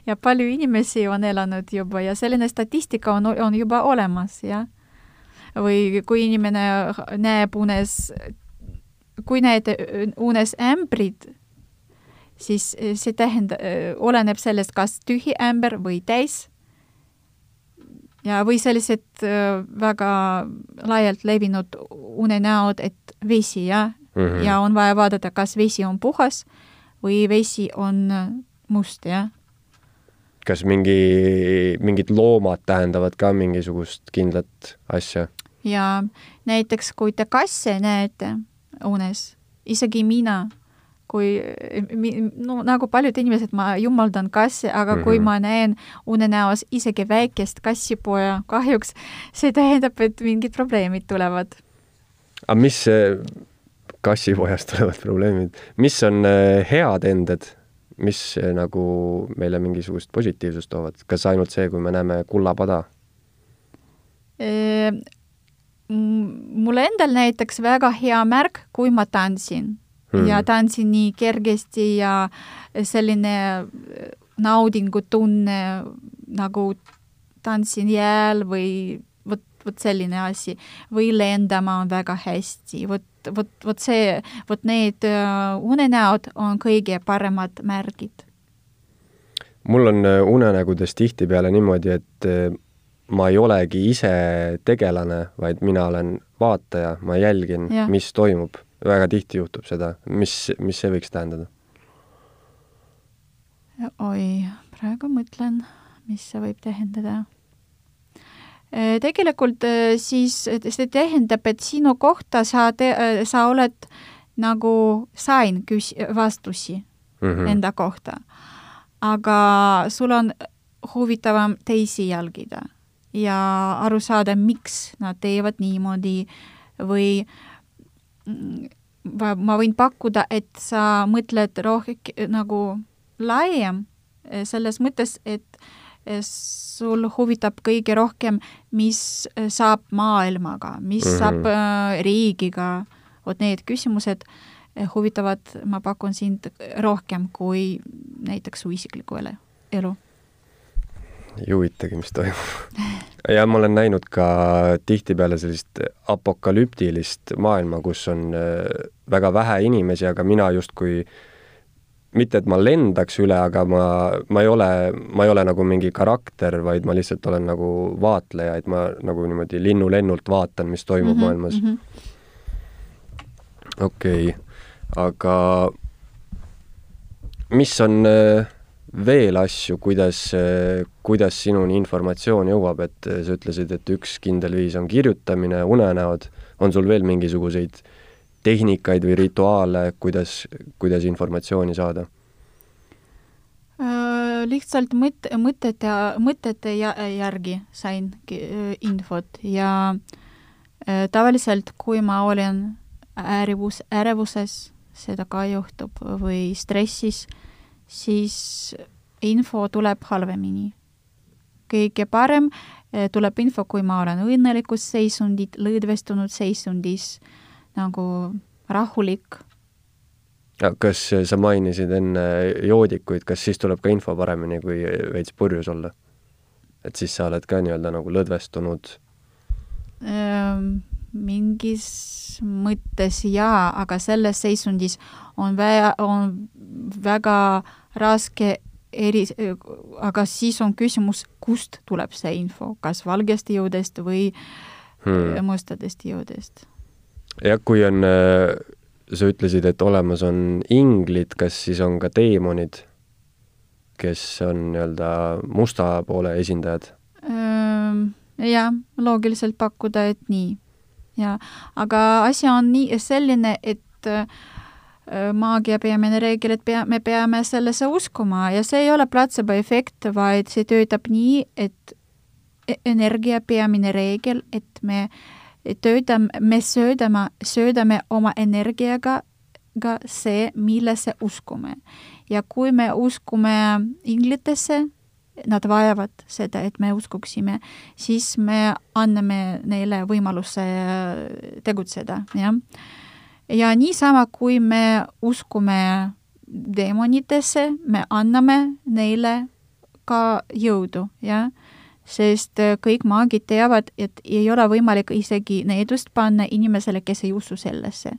ja palju inimesi on elanud juba ja selline statistika on, on juba olemas, jah. või kui inimene näeb unes, kui näete unes ämbrit, siis see tähendab, oleneb sellest, kas tühi ämber või täis ja, või sellised äh, väga laialt levinud unenäod, et vesi, jah mm, -hmm. ja on vaja vaadata, kas vesi on puhas või vesi on must, jah. kas mingi, mingid loomad tähendavad ka mingisugust kindlat asja? jaa, näiteks kui te kasse näete unes, isegi mina kui no nagu paljud inimesed, ma jumaldan kasse, aga mm -hmm. kui mhm. ma näen unenäos isegi väikest kassipoja, kahjuks see tähendab, et mingid probleemid tulevad. aga mis kassipojast tulevad probleemid, mis on äh, head ended, mis äh, nagu meile mingisugust positiivsust toovad, kas ainult see, kui me näeme kullapada? mulle endal näiteks väga hea märk, kui ma tantsin mm. ja tantsin nii kergesti ja selline naudingutunne nagu tantsin jääl või vot, vot selline asi. või lendama on väga hästi, vot, vot, vot see, vot need äh, unenäod on kõige paremad märgid. mul on äh, unenägudes tihtipeale niimoodi, et äh, ma ei olegi ise tegelane, vaid mina olen vaataja, ma jälgin, mis toimub väga tihti juhtub seda, mis, mis see võiks tähendada? oi, praegu mõtlen, mis see võib tähendada. Äh, tegelikult äh, siis see tähendab, et sinu kohta sa te-, äh, sa oled nagu sain küs-, vastusi mm -hmm. enda kohta. aga sul on huvitavam teisi jälgida ja aru saada, miks nad teevad niimoodi või äh, ma võin pakkuda, et sa mõtled rohkem nagu laiem eh, selles mõttes, et eh, sul huvitab kõige rohkem, mis eh, saab maailmaga, mis mm -hmm. saab riigiga, vot need küsimused huvitavad, ma pakun sind rohkem kui näiteks su isiklikku elu. Ei huvitagi, mis toimub ja ma olen näinud ka tihtipeale sellist apokalüptilist maailma, kus on äh, väga vähe inimesi, aga mina justkui mitte, et ma lendaks üle, aga ma, ma ei ole, ma ei ole nagu mingi karakter, vaid ma lihtsalt olen nagu vaatleja, et ma nagu niimoodi linnulennult vaatan, mis toimub mm -hmm, maailmas mm. -hmm. okei okay., aga mis on äh, veel asju, kuidas, kuidas sinuni informatsioon jõuab, et sa ütlesid, et üks kindel viis on kirjutamine, unenäod, on sul veel mingisuguseid tehnikaid või rituaale, kuidas, kuidas informatsiooni saada? Äh, lihtsalt mõt-, mõtete, mõtete järgi sain infot ja äh, tavaliselt, kui ma olen ärevus, ärevuses, seda ka juhtub, või stressis, siis info tuleb halvemini. kõige parem eh, tuleb info, kui ma olen õnnelikus seisundid, lõdvestunud seisundis, nagu rahulik. kas sa mainisid enne joodikuid, kas siis tuleb ka info paremini, kui veits purjus olla? et siis sa oled ka nii-öelda nagu lõdvestunud? Ehm, mingis mõttes jaa, aga selles seisundis on vä-, on väga raske eri, aga siis on küsimus, kust tuleb see info, kas valgest jõudest või hmm. mustadest jõudest? jah, kui on, äh, sa ütlesid, et olemas on inglid, kas siis on ka teemonid, kes on nii-öelda musta poole esindajad? jah, loogiliselt pakkuda, et nii. Ja, aga asi on nii, selline, et äh, maagia peamine reegel, et pea, me peame sellesse uskuma ja see ei ole platseeboefekt, vaid see töötab nii, et e-, energia peamine reegel, et me töötame, me söödame, söödame oma energiaga ka see, millesse uskume. ja kui me uskume inglitesse, nad vajavad seda, et me uskuksime, siis me anname neile võimaluse tegutseda, jah ja niisama, kui me uskume demonitesse, me anname neile ka jõudu, jah, sest äh, kõik maagid teavad, et ei ole võimalik isegi needust panna inimesele, kes ei usu sellesse.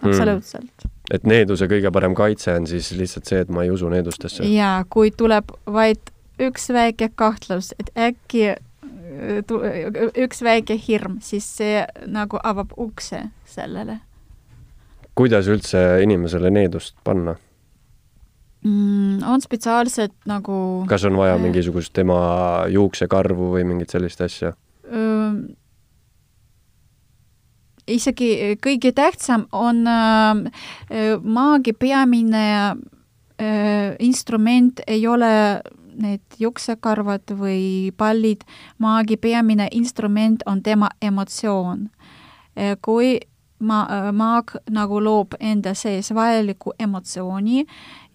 Hmm. absoluutselt hmm.. Et needuse kõige parem kaitse on siis lihtsalt see, et ma ei usu needustesse? jaa, kui tuleb vaid üks väike kahtlus, et äkki äh, üks väike hirm, siis see nagu avab ukse sellele kuidas üldse inimesele needust panna mm,? on spetsiaalselt nagu kas on vaja äh, mingisugust tema juuksekarvu või mingit sellist asja? Isegi kõige tähtsam on äh, maagi peamine äh, instrument ei ole need juuksekarvad või pallid, maagi peamine instrument on tema emotsioon. kui ma, maag nagu loob enda sees vajaliku emotsiooni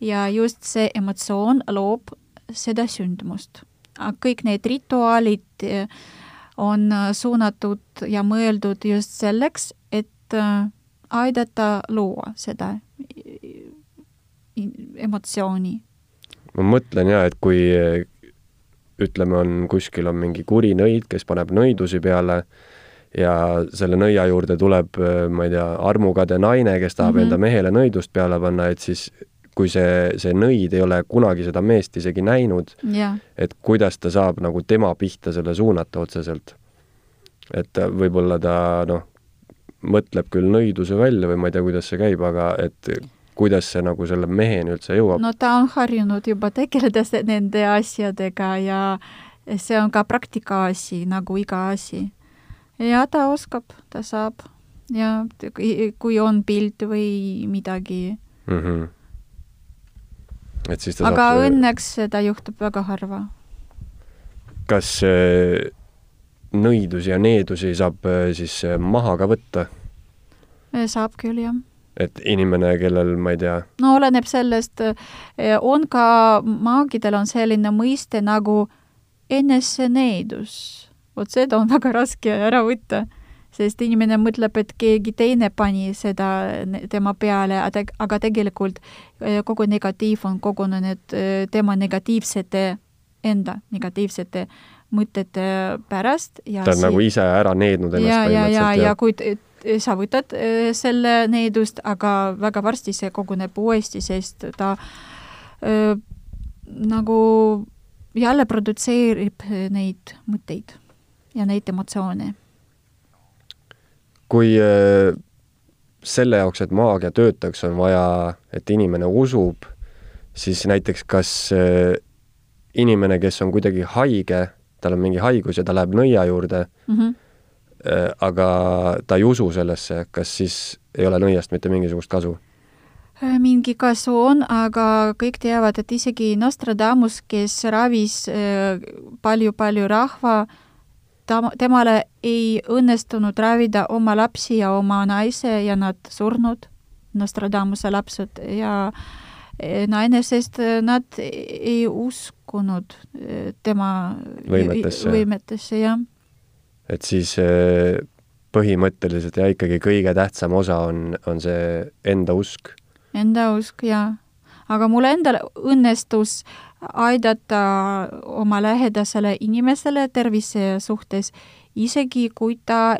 ja just see emotsioon loob seda sündmust. kõik need rituaalid eh, on suunatud ja mõeldud just selleks, et eh, aidata luua seda eh, emotsiooni. ma mõtlen ja, et kui ütleme, on kuskil on mingi kuri nõid, kes paneb nõidusi peale ja selle nõia juurde tuleb, äh, ma ei tea, armukade naine, kes tahab mm -hmm. enda mehele nõidust peale panna, et siis kui see, see nõid ei ole kunagi seda meest isegi näinud, et kuidas ta saab nagu tema pihta selle suunata otseselt. et võib-olla ta noh, mõtleb küll nõiduse välja või ma ei tea, kuidas see käib, aga et kuidas see nagu selle meheni üldse jõuab? no ta on harjunud juba tegeleda nende asjadega ja see on ka praktika asi, nagu iga asi ja ta oskab, ta saab ja kui on pilt või midagi mm. -hmm. Et siis ta aga saab õnneks seda juhtub väga harva. kas äh, nõidusi ja needusi saab äh, siis äh, maha ka võtta? saab küll, jah et inimene, kellel, ma ei tea. no oleneb sellest, on ka, maagidel on selline mõiste nagu eneseneedus vot seda on väga raske ära võtta, sest inimene mõtleb, et keegi teine pani seda tema peale, aga tegelikult eh, kogu negatiiv on kogunenud eh, tema negatiivsete, enda negatiivsete mõtete pärast ja ta on si- nagu ise ära neednud ennast ja, ja, ja, põhimõtteliselt ja kui sa võtad selle needust, aga väga varsti see koguneb uuesti, sest ta öö, nagu jälle produtseerib neid mõtteid ja neid emotsioone. Kui äh, selle jaoks, et maagia töötaks, on vaja, et inimene usub, siis näiteks kas äh, inimene, kes on kuidagi haige, tal on mingi haigus ja ta läheb nõia juurde Mm -hmm. äh, aga ta ei usu sellesse, kas siis ei ole nõiast mitte mingisugust kasu? Äh, mingi kasu on, aga kõik teavad, et isegi Nostradamus, kes ravis äh, palju-palju rahva, ta, temale ei õnnestunud ravida oma lapsi ja oma naise ja nad surnud, Nostradamuse lapsed ja äh, naine, sest nad ei uskunud tema Võimetesse. võimetesse, jah. et siis äh, põhimõtteliselt ja ikkagi kõige tähtsam osa on, on see enda usk. Enda usk, jaa. aga mul endal õnnestus aidata oma lähedasele inimesele tervise suhtes, isegi kui ta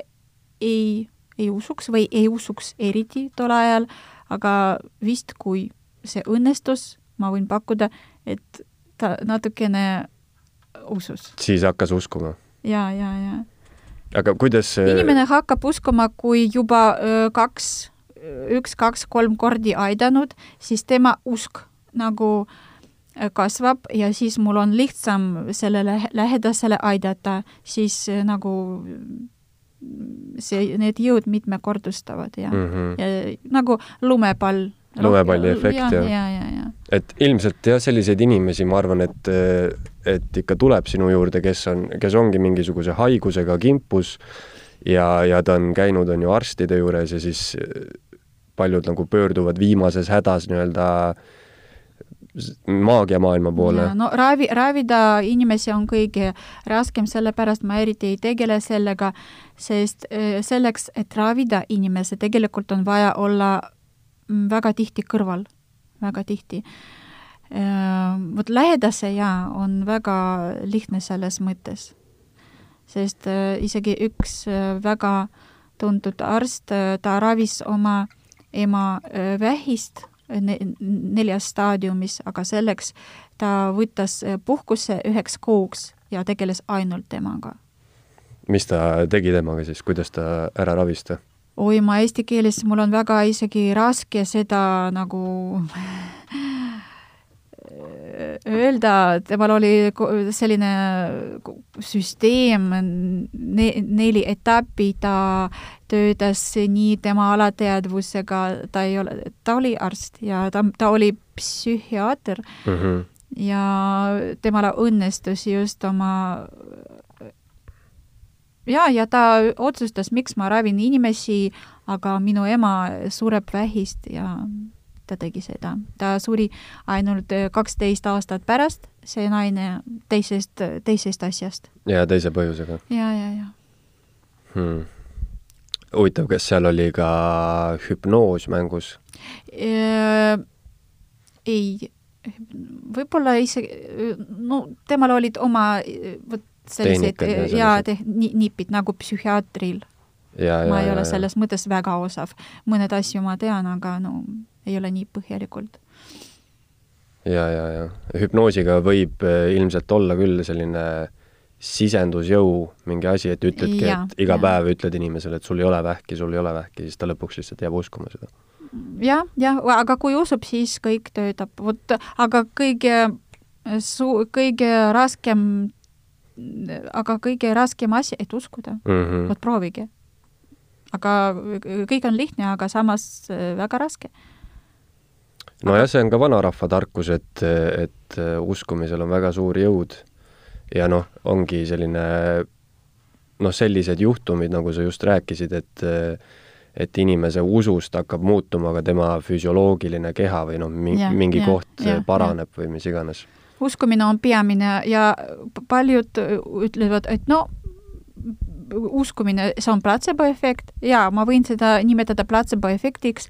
ei, ei usuks või ei usuks eriti tol ajal, aga vist kui see õnnestus, ma võin pakkuda, et ta natukene usus. siis hakkas uskuma? ja, ja, ja. aga kuidas inimene hakkab uskuma, kui juba öö, kaks, üks, kaks, kolm kordi aidanud, siis tema usk nagu öö, kasvab ja siis mul on lihtsam sellele lähedasele aidata, siis öö, nagu see, need jõud mitmekordustavad ja mm, -hmm. ja nagu lumepall. lumepalli efekt, jah. jah ja, ja, ja. et ilmselt jah, selliseid inimesi, ma arvan, et, et ikka tuleb sinu juurde, kes on, kes ongi mingisuguse haigusega kimpus ja, ja ta on käinud, on ju, arstide juures ja siis paljud nagu pöörduvad viimases hädas nii-öelda maagiamaailma poole. no ravi, ravida inimesi on kõige raskem, sellepärast ma eriti ei tegele sellega, sest selleks, et ravida inimese, tegelikult on vaja olla mm, väga tihti kõrval, väga tihti. Vot lähedase jaa, on väga lihtne selles mõttes. sest isegi üks väga tuntud arst, ta ravis oma ema vähist ne neljas staadiumis, aga selleks ta võttas puhkuse üheks kuuks ja tegeles ainult temaga. mis ta tegi temaga siis, kuidas ta ära ravis ta? oi, ma eesti keeles, mul on väga isegi raske seda nagu öelda, temal oli selline süsteem ne,, neli etappi, ta töötas nii tema alateadvusega, ta ei ole, ta oli arst ja ta, ta oli psühhiaater mm. -hmm. ja temale õnnestus just oma ja, ja ta otsustas, miks ma ravin inimesi, aga minu ema sureb vähist ja ta tegi seda. ta suri ainult kaksteist aastat pärast, see naine teisest, teisest asjast. ja teise põhjusega? ja, ja, ja hmm.. Huvitav, kas seal oli ka hüpnoos mängus e? ei, võib-olla isegi, no temal olid oma vot sellised ja te, nipid nagu psühhiaatril. ma ei ja, ole ja. selles mõttes väga osav. mõned asju ma tean, aga no ei ole nii põhjalikult. ja, ja, ja hüpnoosiga võib ilmselt olla küll selline sisendusjõu mingi asi, et ütledki, et iga ja. päev ütled inimesele, et sul ei ole vähki, sul ei ole vähki, siis ta lõpuks lihtsalt jääb uskuma seda. jah, jah, aga kui usub, siis kõik töötab, vot, aga kõige su-, kõige raskem, aga kõige raskem asi, et uskuda mm. -hmm. vot proovige. aga kõik on lihtne, aga samas väga raske nojah, see on ka vanarahva tarkus, et, et uskumisel on väga suur jõud. Ja noh, ongi selline noh, sellised juhtumid, nagu sa just rääkisid, et et inimese usust hakkab muutuma ka tema füsioloogiline keha või noh, mingi ja, koht ja, paraneb ja. või mis iganes. uskumine on peamine ja paljud ütlevad, et no uskumine, see on platseeboefekt ja ma võin seda nimetada platseeboefektiks,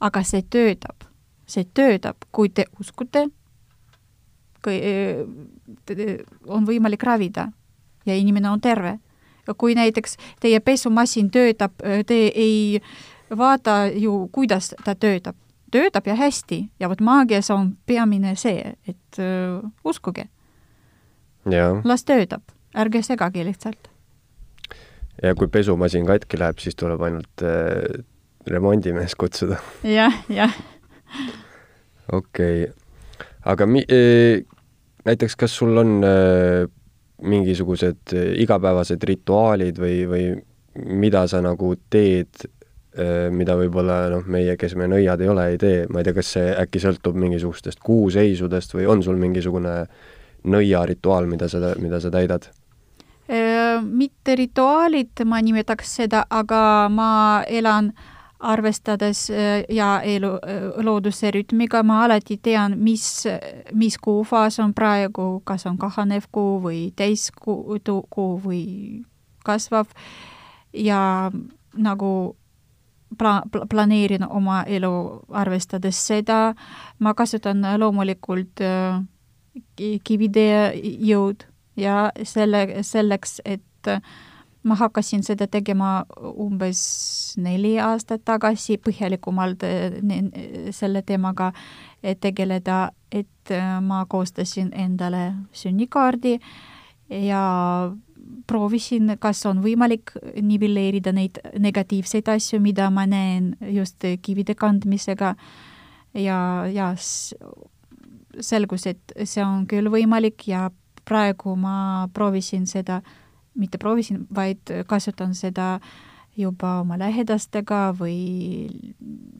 aga see töötab see töötab, kui te uskute, kui on võimalik ravida ja inimene on terve. kui näiteks teie pesumasin töötab, te ei vaata ju, kuidas ta töötab. töötab ja hästi ja vot maagias on peamine see, et uh, uskuge. las töötab, ärge segage lihtsalt. ja kui pesumasin katki läheb, siis tuleb ainult äh, remondimees kutsuda ja,. jah, jah. okei okay., aga mi-, e, näiteks kas sul on äh, mingisugused äh, igapäevased rituaalid või, või mida sa nagu teed mida võib-olla noh, meie, kes me nõiad ei ole, ei tee, ma ei tea, kas see äkki sõltub mingisugustest kuuseisudest või on sul mingisugune nõiarituaal, mida sa, mida sa täidad? Äh, mitte rituaalid, ma nimetaks seda, aga ma elan äh, arvestades äh, ja elu, äh, looduse rütmiga ma alati tean, mis, mis kuufaas on praegu, kas on kahanev kuu või täiskuu kuu või kasvav. Ja nagu pla-, planeerin oma elu arvestades seda, ma kasutan loomulikult äh, kivide jõud ja selle, selleks, et ma hakkasin seda tegema umbes neli aastat tagasi põhjalikumalt eh, selle teemaga tegeleda, et eh, ma koostasin endale sünnikaardi ja proovisin, kas on võimalik nivelleerida neid negatiivseid asju, mida ma näen just kivide kandmisega. Ja, ja selgus, et see on küll võimalik ja praegu ma proovisin seda äh, mitte proovisin, vaid kasutan seda juba oma lähedastega või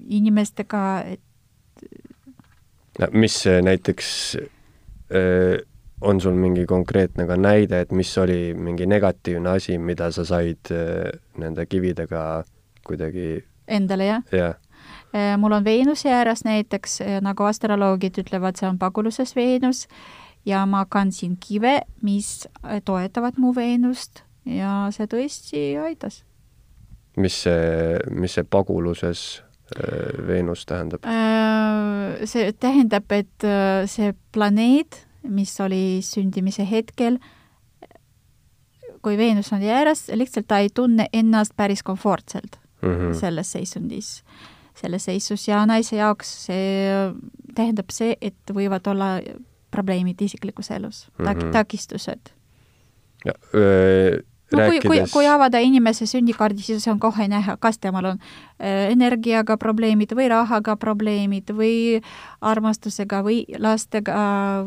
inimestega, et no mis näiteks öö, on sul mingi konkreetne ka näide, et mis oli mingi negatiivne asi, mida sa said öö, nende kividega kuidagi Endale, jah? jah mul on Veenuse ääres näiteks, nagu astroloogid ütlevad, see on paguluses Veenus ja ma kandsin kive, mis toetavad mu Veenust ja see tõesti aitas. mis see, mis see paguluses äh, Veenus tähendab? Äh, see tähendab, et äh, see planeet, mis oli sündimise hetkel, kui Veenus on jääres, lihtsalt ta ei tunne ennast päris komfortselt mm -hmm. selles seisundis selles seisus ja naise jaoks see tähendab see, et võivad olla probleemid isiklikus elus mm, -hmm. takistused. no rääkides... kui, kui, kui avada inimese sünnikaardi, siis on kohe näha, kas temal on äh, energiaga probleemid või rahaga probleemid või armastusega või lastega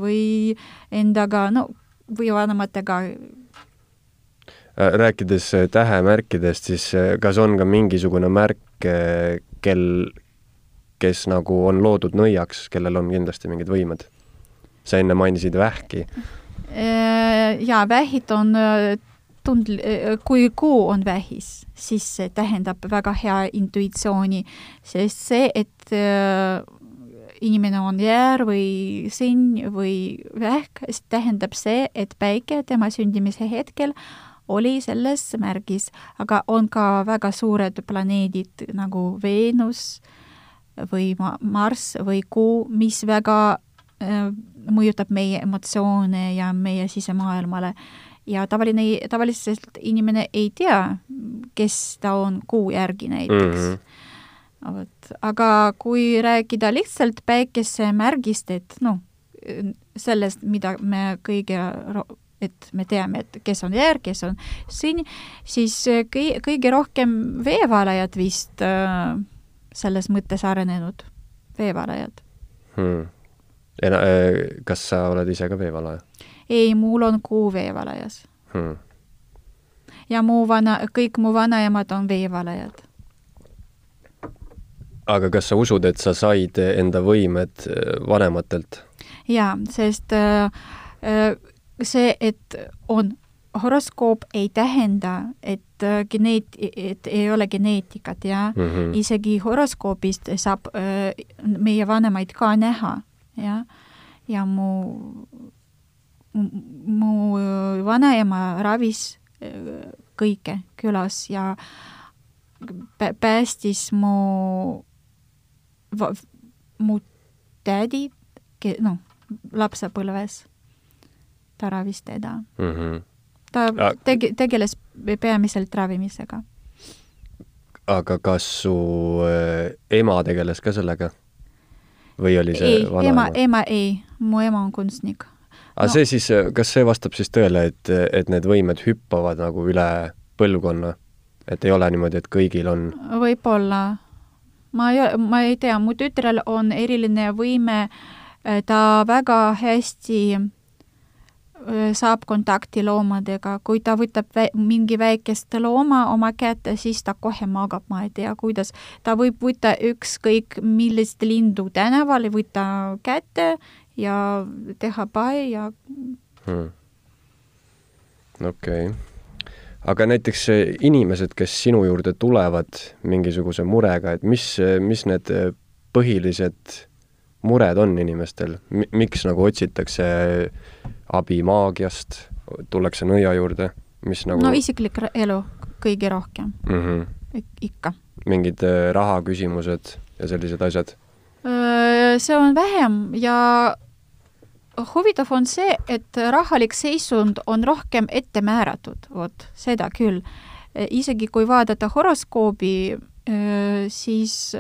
või endaga, no või vanematega. Äh, rääkides äh, tähemärkidest, siis kas on ka mingisugune märk, kel, kes nagu on loodud nõiaks, kellel on kindlasti mingid võimed? Sa enne mainisid vähki. Äh, jaa, vähid on äh, tund-, äh, kui kuu on vähis, siis see tähendab väga hea intuitsiooni, sest see, et inimene on jäär või sõnn või vähk, see tähendab see, et päike tema sündimise hetkel oli selles märgis, aga on ka väga suured planeedid nagu Veenus või Marss või Kuu, mis väga mõjutab meie emotsioone ja meie sisemaailmale. ja tavaline, tavaliselt inimene ei tea, kes ta on kuu järgi näiteks mm. -hmm. vot, aga kui rääkida lihtsalt päikesemärgist, et noh, sellest, mida me kõige et me teame, et kes on jäär, kes on siin, siis kõi-, kõige rohkem veevalajad vist äh, selles mõttes arenenud, veevalajad hmm Äh, kas sa oled ise ka veevalaja? ei, mul on kuu veevalajas hmm.. ja mu vana, kõik mu vanaemad on veevalajad. aga kas sa usud, et sa said enda võimed äh, vanematelt? jaa, sest äh, äh, see, et on horoskoop ei tähenda, et geneet-, et ei ole geneetikat ja mm -hmm. isegi horoskoobist saab äh, meie vanemaid ka näha jah, ja mu, mu vanaema ravis äh, kõike külas ja päästis mu, mu tädi, noh, lapsepõlves, ta ravis teda mm. -hmm. ta Ja- tegi, tegeles peamiselt ravimisega. aga kas su äh, ema tegeles ka sellega? Või oli see ei, ema, ema ei, mu ema on kunstnik. aga no- see siis, kas see vastab siis tõele, et, et need võimed hüppavad nagu üle põlvkonna? et ei ole niimoodi, et kõigil on? võib-olla, ma ei, ma ei tea, mu tütrel on eriline võime, ta väga hästi saab kontakti loomadega, kui ta võtab vä mingi väikest looma oma kätte, siis ta kohe magab, ma ei tea, kuidas. ta võib võtta ükskõik millist lindu tänaval, võtta kätte ja teha pai ja hmm. okei okay. aga näiteks eh, inimesed, kes sinu juurde tulevad mingisuguse murega, et mis, mis need eh, põhilised mured on inimestel, miks nagu otsitakse abi maagiast, tullakse nõia juurde, mis nagu no isiklik elu kõige rohkem mm -hmm. ik- ikka. mingid eh, rahaküsimused ja sellised asjad? Öö, see on vähem ja huvitav on see, et rahalik seisund on rohkem ette määratud, vot seda küll. isegi kui vaadata horoskoobi, siis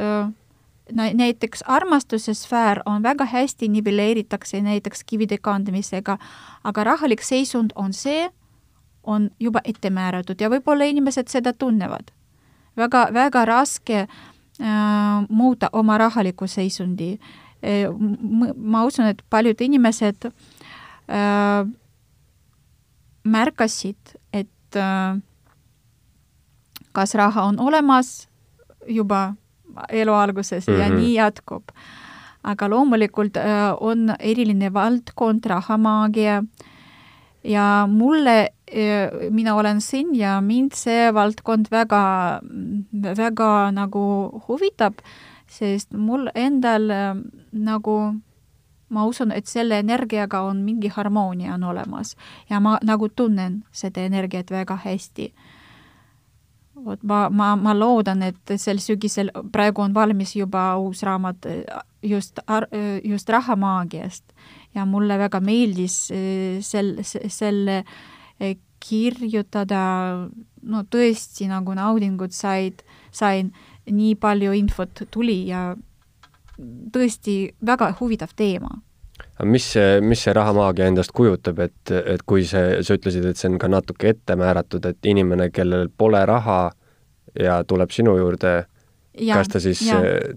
näiteks armastuse sfäär on väga hästi nivelleeritakse näiteks kivide kandmisega, aga rahalik seisund on see, on juba ette määratud ja võib-olla inimesed seda tunnevad. väga, väga raske äh, muuta oma rahalikku seisundi äh,. ma usun, et paljud inimesed äh, märkasid, et äh, kas raha on olemas juba elu alguses mm -hmm. ja Mhm. nii jätkub. aga loomulikult äh, on eriline valdkond rahamaagia ja mulle äh,, mina olen siin ja mind see valdkond väga, väga nagu huvitab, sest mul endal äh, nagu ma usun, et selle energiaga on mingi harmoonia on olemas ja ma nagu tunnen seda energiat väga hästi vot ma, ma, ma loodan, et sel sügisel, praegu on valmis juba uus raamat äh, just, just rahamaagiast ja mulle väga meeldis äh, sel, selle äh, kirjutada, no tõesti nagu naudingut said, sain, nii palju infot tuli ja tõesti väga huvitav teema mis see, mis see rahamaagia endast kujutab, et, et kui see, sa ütlesid, et see on ka natuke ette määratud, et inimene, kellel pole raha ja tuleb sinu juurde, kas ta siis,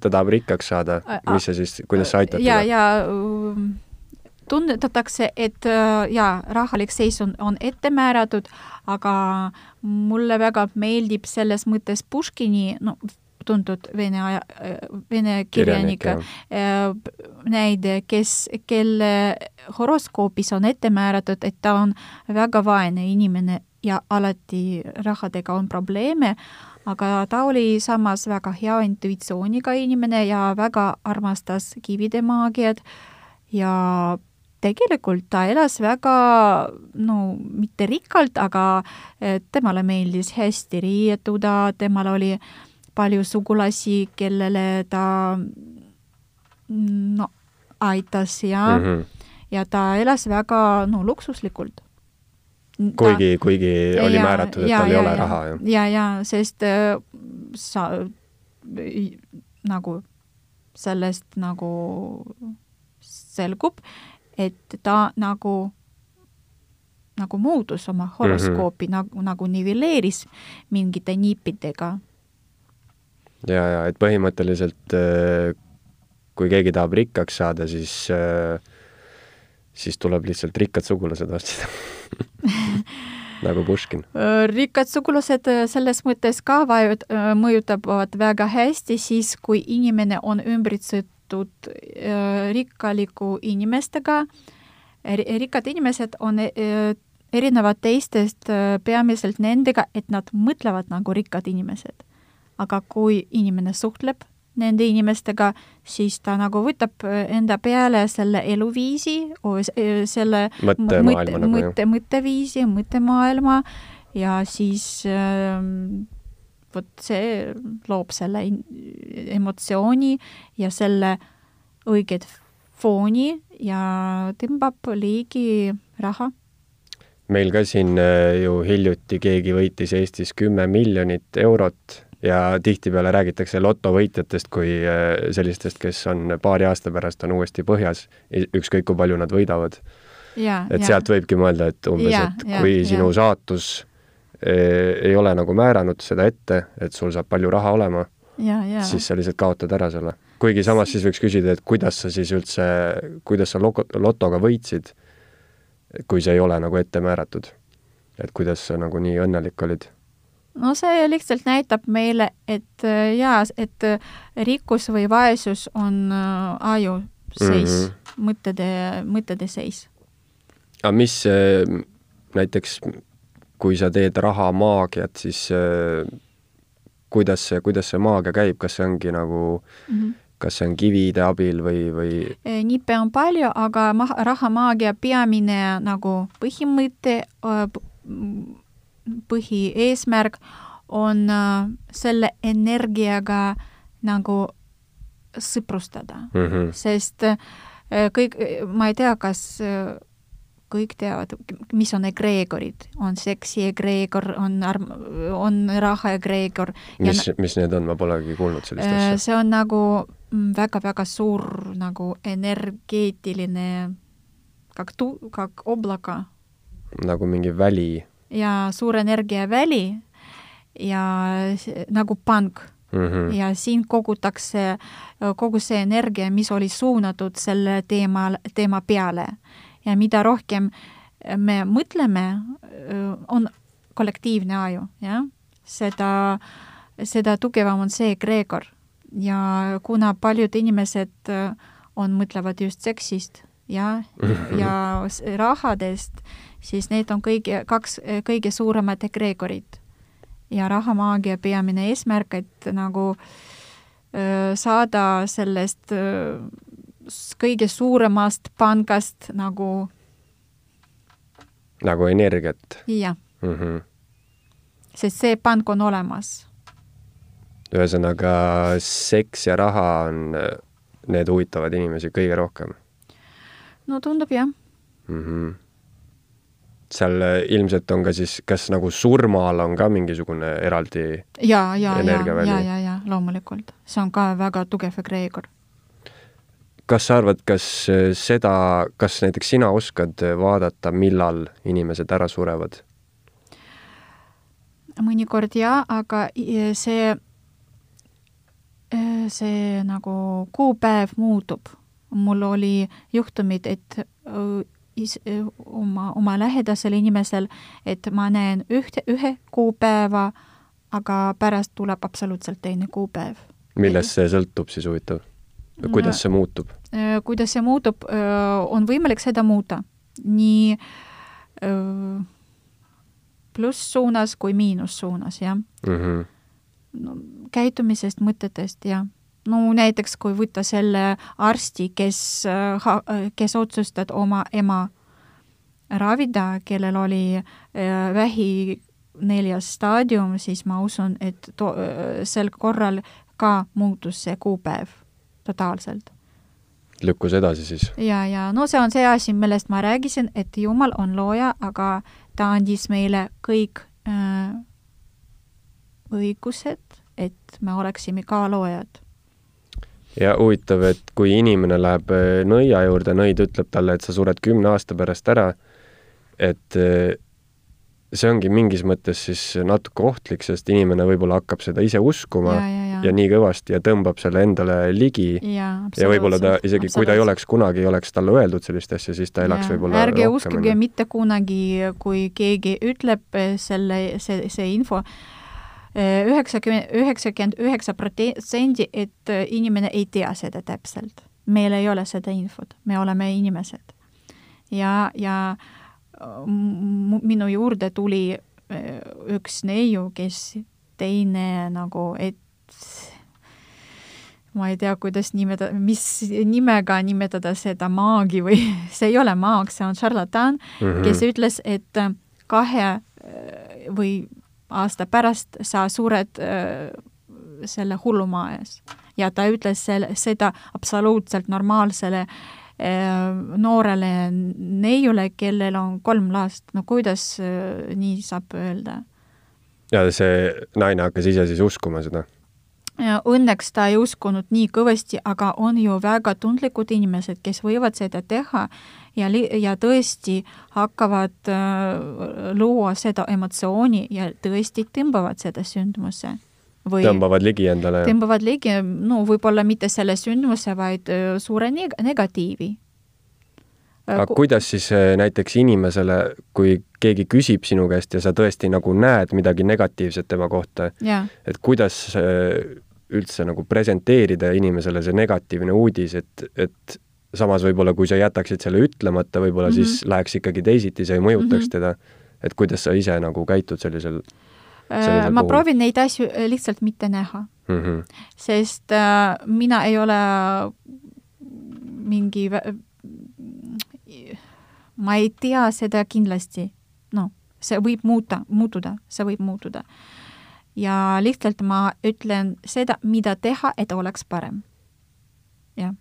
ta tahab rikkaks saada, mis see siis, kuidas sa aitad ja, teda? ja tunnetatakse, et jaa, rahalik seisund on ette määratud, aga mulle väga meeldib selles mõttes Puškini, no tuntud vene aja, vene kirjanik, Kirjanik, näide, kes, kelle horoskoobis on ette määratud, et ta on väga vaene inimene ja alati rahadega on probleeme, aga ta oli samas väga hea intuitsiooniga inimene ja väga armastas kivide maagiat. Ja tegelikult ta elas väga, no mitte rikkalt, aga eh, temale meeldis hästi riietuda, temal oli palju sugulasi, kellele ta no aitas ja mm, -hmm. ja ta elas väga no luksuslikult. kuigi, kuigi oli määratud, et tal ei ole raha, jah? ja, ja sest äh, sa nagu sellest nagu selgub, et ta nagu nagu muutus oma horoskoopi mm, -hmm. nagu, nagu nivelleeris mingite niipidega ja, ja et põhimõtteliselt kui keegi tahab rikkaks saada, siis, siis tuleb lihtsalt rikkad sugulased otsida nagu Puškin. rikkad sugulased selles mõttes ka vajud, mõjutavad väga hästi siis, kui inimene on ümbritsetud rikkaliku inimestega. rikkad inimesed on erinevad teistest peamiselt nendega, et nad mõtlevad nagu rikkad inimesed aga kui inimene suhtleb nende inimestega, siis ta nagu võtab enda peale selle eluviisi, selle mõttemaailma nagu, mõtte, mõtteviisi, mõttemaailma. Ja siis äh, vot see loob selle emotsiooni ja selle õiget fooni ja tõmbab ligi raha. Meil ka siin äh, ju hiljuti keegi võitis Eestis kümme miljonit eurot ja tihtipeale räägitakse lotovõitjatest kui äh, sellistest, kes on paari aasta pärast on uuesti põhjas, ükskõik kui palju nad võidavad. et ja. sealt võibki mõelda, et umbes, et kui ja, sinu ja. saatus eh, ei ole nagu määranud seda ette, et sul saab palju raha olema, siis sa lihtsalt kaotad ära selle. kuigi samas siis võiks küsida, et kuidas sa siis üldse, kuidas sa loto, lotoga võitsid kui see ei ole nagu ette määratud. et kuidas sa nagu nii õnnelik olid? No see lihtsalt näitab meile, et äh, jaa, et äh, rikkus või vaesus on äh, aju seis mm, -hmm. mõtete, mõtete seis. aga mis näiteks, kui sa teed rahamaagiat, siis kuidas see, kuidas see maagia käib, kas see ongi nagu mm -hmm kas see on kivide abil või, või? Nippe on palju, aga ma-, rahamaagia peamine nagu põhimõte, põhieesmärk on äh, selle energiaga nagu sõprustada mm, -hmm. sest äh, kõik, ma ei tea, kas äh, kõik teavad, mis on egreegorid, on seksi egreegor, on arm-, on raha egreegor. mis, mis need on, ma polegi kuulnud sellist asja. see on nagu mm, väga-väga suur nagu energeetiline, kak tu-, kak oblaka. nagu mingi väli ja suur energiaväli ja nagu pank mm. -hmm. ja siin kogutakse kogu see energia, mis oli suunatud selle teema, teema peale ja mida rohkem me mõtleme, on kollektiivne aju, jah, seda, seda tugevam on see egreegor ja kuna paljud inimesed on, mõtlevad just seksist ja, ja rahadest, siis need on kõige, kaks kõige suuremad egreegorid. ja rahamaagia peamine eesmärk, et nagu saada sellest kõige suuremast pangast nagu nagu energiat? jah mm. -hmm. sest see pank on olemas. ühesõnaga, seks ja raha on, need huvitavad inimesi kõige rohkem? no tundub jah mm. -hmm. Seal ilmselt on ka siis, kas nagu surmal on ka mingisugune eraldi ja, ja, ja, ja, ja, ja loomulikult, see on ka väga tugev egreegor kas sa arvad, kas äh, seda, kas näiteks sina oskad vaadata, millal inimesed ära surevad? mõnikord jaa, aga see, äh, see nagu kuupäev muutub. mul oli juhtumid, et äh, is-, oma, oma lähedasel inimesel, et ma näen ühte, ühe kuupäeva, aga pärast tuleb absoluutselt teine kuupäev. millest see sõltub siis huvitav? kuidas see muutub? Kuidas see muutub, on võimalik seda muuta nii plusssuunas kui miinussuunas, jah mm. -hmm. no käitumisest, mõtetest, jah. No näiteks, kui võtta selle arsti, kes, kes otsustab oma ema ravida, kellel oli vähi neljas staadium, siis ma usun, et to-, sel korral ka muutus see kuupäev totaalselt. lükkus edasi siis? ja, ja no see on see asi, millest ma rääkisin, et Jumal on looja, aga ta andis meile kõik äh, õigused, et me oleksime ka loojad. Ja huvitav, et kui inimene läheb äh, nõia juurde, nõid ütleb talle, et sa sured kümne aasta pärast ära, et äh, see ongi mingis mõttes siis natuke ohtlik, sest inimene võib-olla hakkab seda ise uskuma ja, ja, ja. ja nii kõvasti ja tõmbab selle endale ligi. ja, ja võib-olla ta isegi, kui ta ei oleks kunagi, ei oleks talle öeldud sellist asja, siis ta elaks võib-olla ärge uskuge mitte kunagi, kui keegi ütleb selle, see, see info, eh, üheksakümmend, üheksakümmend üheksa protsenti, et eh, inimene ei tea seda täpselt. meil ei ole seda infot, me oleme inimesed. ja, ja äh, minu juurde tuli äh, üks neiu, kes teine nagu, et ma ei tea, kuidas nimetada, mis nimega nimetada seda maagi või see ei ole maag, see on šarlatan mm, -hmm. kes ütles, et kahe äh, või aasta pärast sa sured selle hullumaa ees. ja ta ütles selle, seda absoluutselt normaalsele noorele neiule, kellel on kolm last, no kuidas nii saab öelda? ja see naine hakkas ise siis uskuma seda? Õnneks ta ei uskunud nii kõvasti, aga on ju väga tundlikud inimesed, kes võivad seda teha ja, ja tõesti hakkavad äh, luua seda emotsiooni ja tõesti tõmbavad seda sündmuse. Või tõmbavad ligi endale? tõmbavad ligi, no võib-olla mitte selle sündmuse, vaid äh, suure neg negatiivi Äh, aga kuidas siis äh, näiteks inimesele, kui keegi küsib sinu käest ja sa tõesti nagu näed midagi negatiivset tema kohta, et kuidas üldse nagu presenteerida inimesele see negatiivne uudis, et, et samas võib-olla kui sa jätaksid selle ütlemata, võib-olla mm -hmm. siis läheks ikkagi teisiti, see ei mõjutaks mm -hmm. teda. et kuidas sa ise nagu käitud sellisel, sellisel ma puhul? proovin neid asju lihtsalt mitte näha mm. -hmm. sest äh, mina ei ole mingi ma ei tea seda kindlasti, noh, see võib muuta, muutuda, see võib muutuda. ja lihtsalt ma ütlen seda, mida teha, et oleks parem. jah.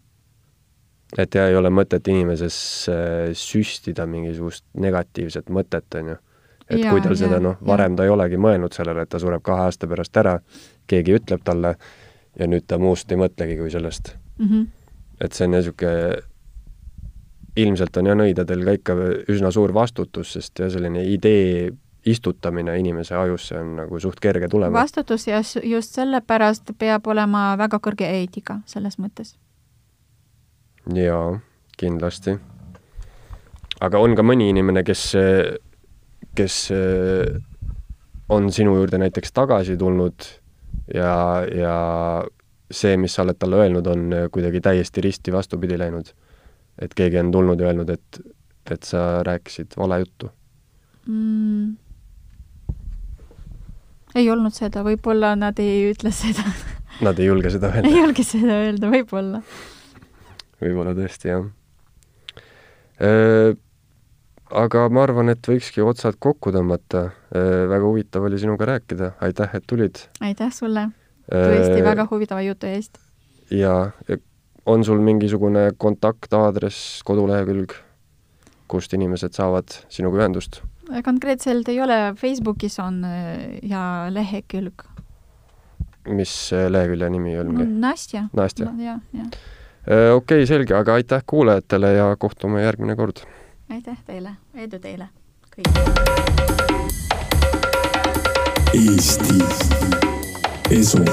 Et ja ei ole mõtet inimeses äh, süstida mingisugust negatiivset mõtet, on ju. et ja, kui tal seda, noh, varem ja. ta ei olegi mõelnud sellele, et ta sureb kahe aasta pärast ära, keegi ütleb talle ja nüüd ta muust ei mõtlegi kui sellest mm. -hmm. et see on niisugune ilmselt on jah nõidadel ka ikka üsna suur vastutus, sest jah, selline idee istutamine inimese ajusse on nagu suht kerge tulema. vastutus ja just sellepärast peab olema väga kõrge eetika selles mõttes. Jaa, kindlasti. aga on ka mõni inimene, kes, kes on sinu juurde näiteks tagasi tulnud ja, ja see, mis sa oled talle öelnud, on kuidagi täiesti risti vastupidi läinud et keegi on tulnud ja öelnud, et, et sa rääkisid vale juttu mm.? ei olnud seda, võib-olla nad ei ütle seda Nad ei julge seda öelda? ei julge seda öelda, võib-olla. Võib-olla tõesti, jah äh,. aga ma arvan, et võikski otsad kokku tõmmata äh,. väga huvitav oli sinuga rääkida, aitäh, et tulid! aitäh sulle! tõesti äh, väga huvitava jutu eest! jaa, ja on sul mingisugune kontaktaadress, kodulehekülg, kust inimesed saavad sinuga ühendust? konkreetselt ei ole, Facebookis on äh, ja lehekülg. mis äh, lehekülje nimi on? Nastja. Nastja no,? jah, jah. Okei okay,, selge, aga aitäh kuulajatele ja kohtume järgmine kord! aitäh teile, edu teile kõigile! Eesti Esu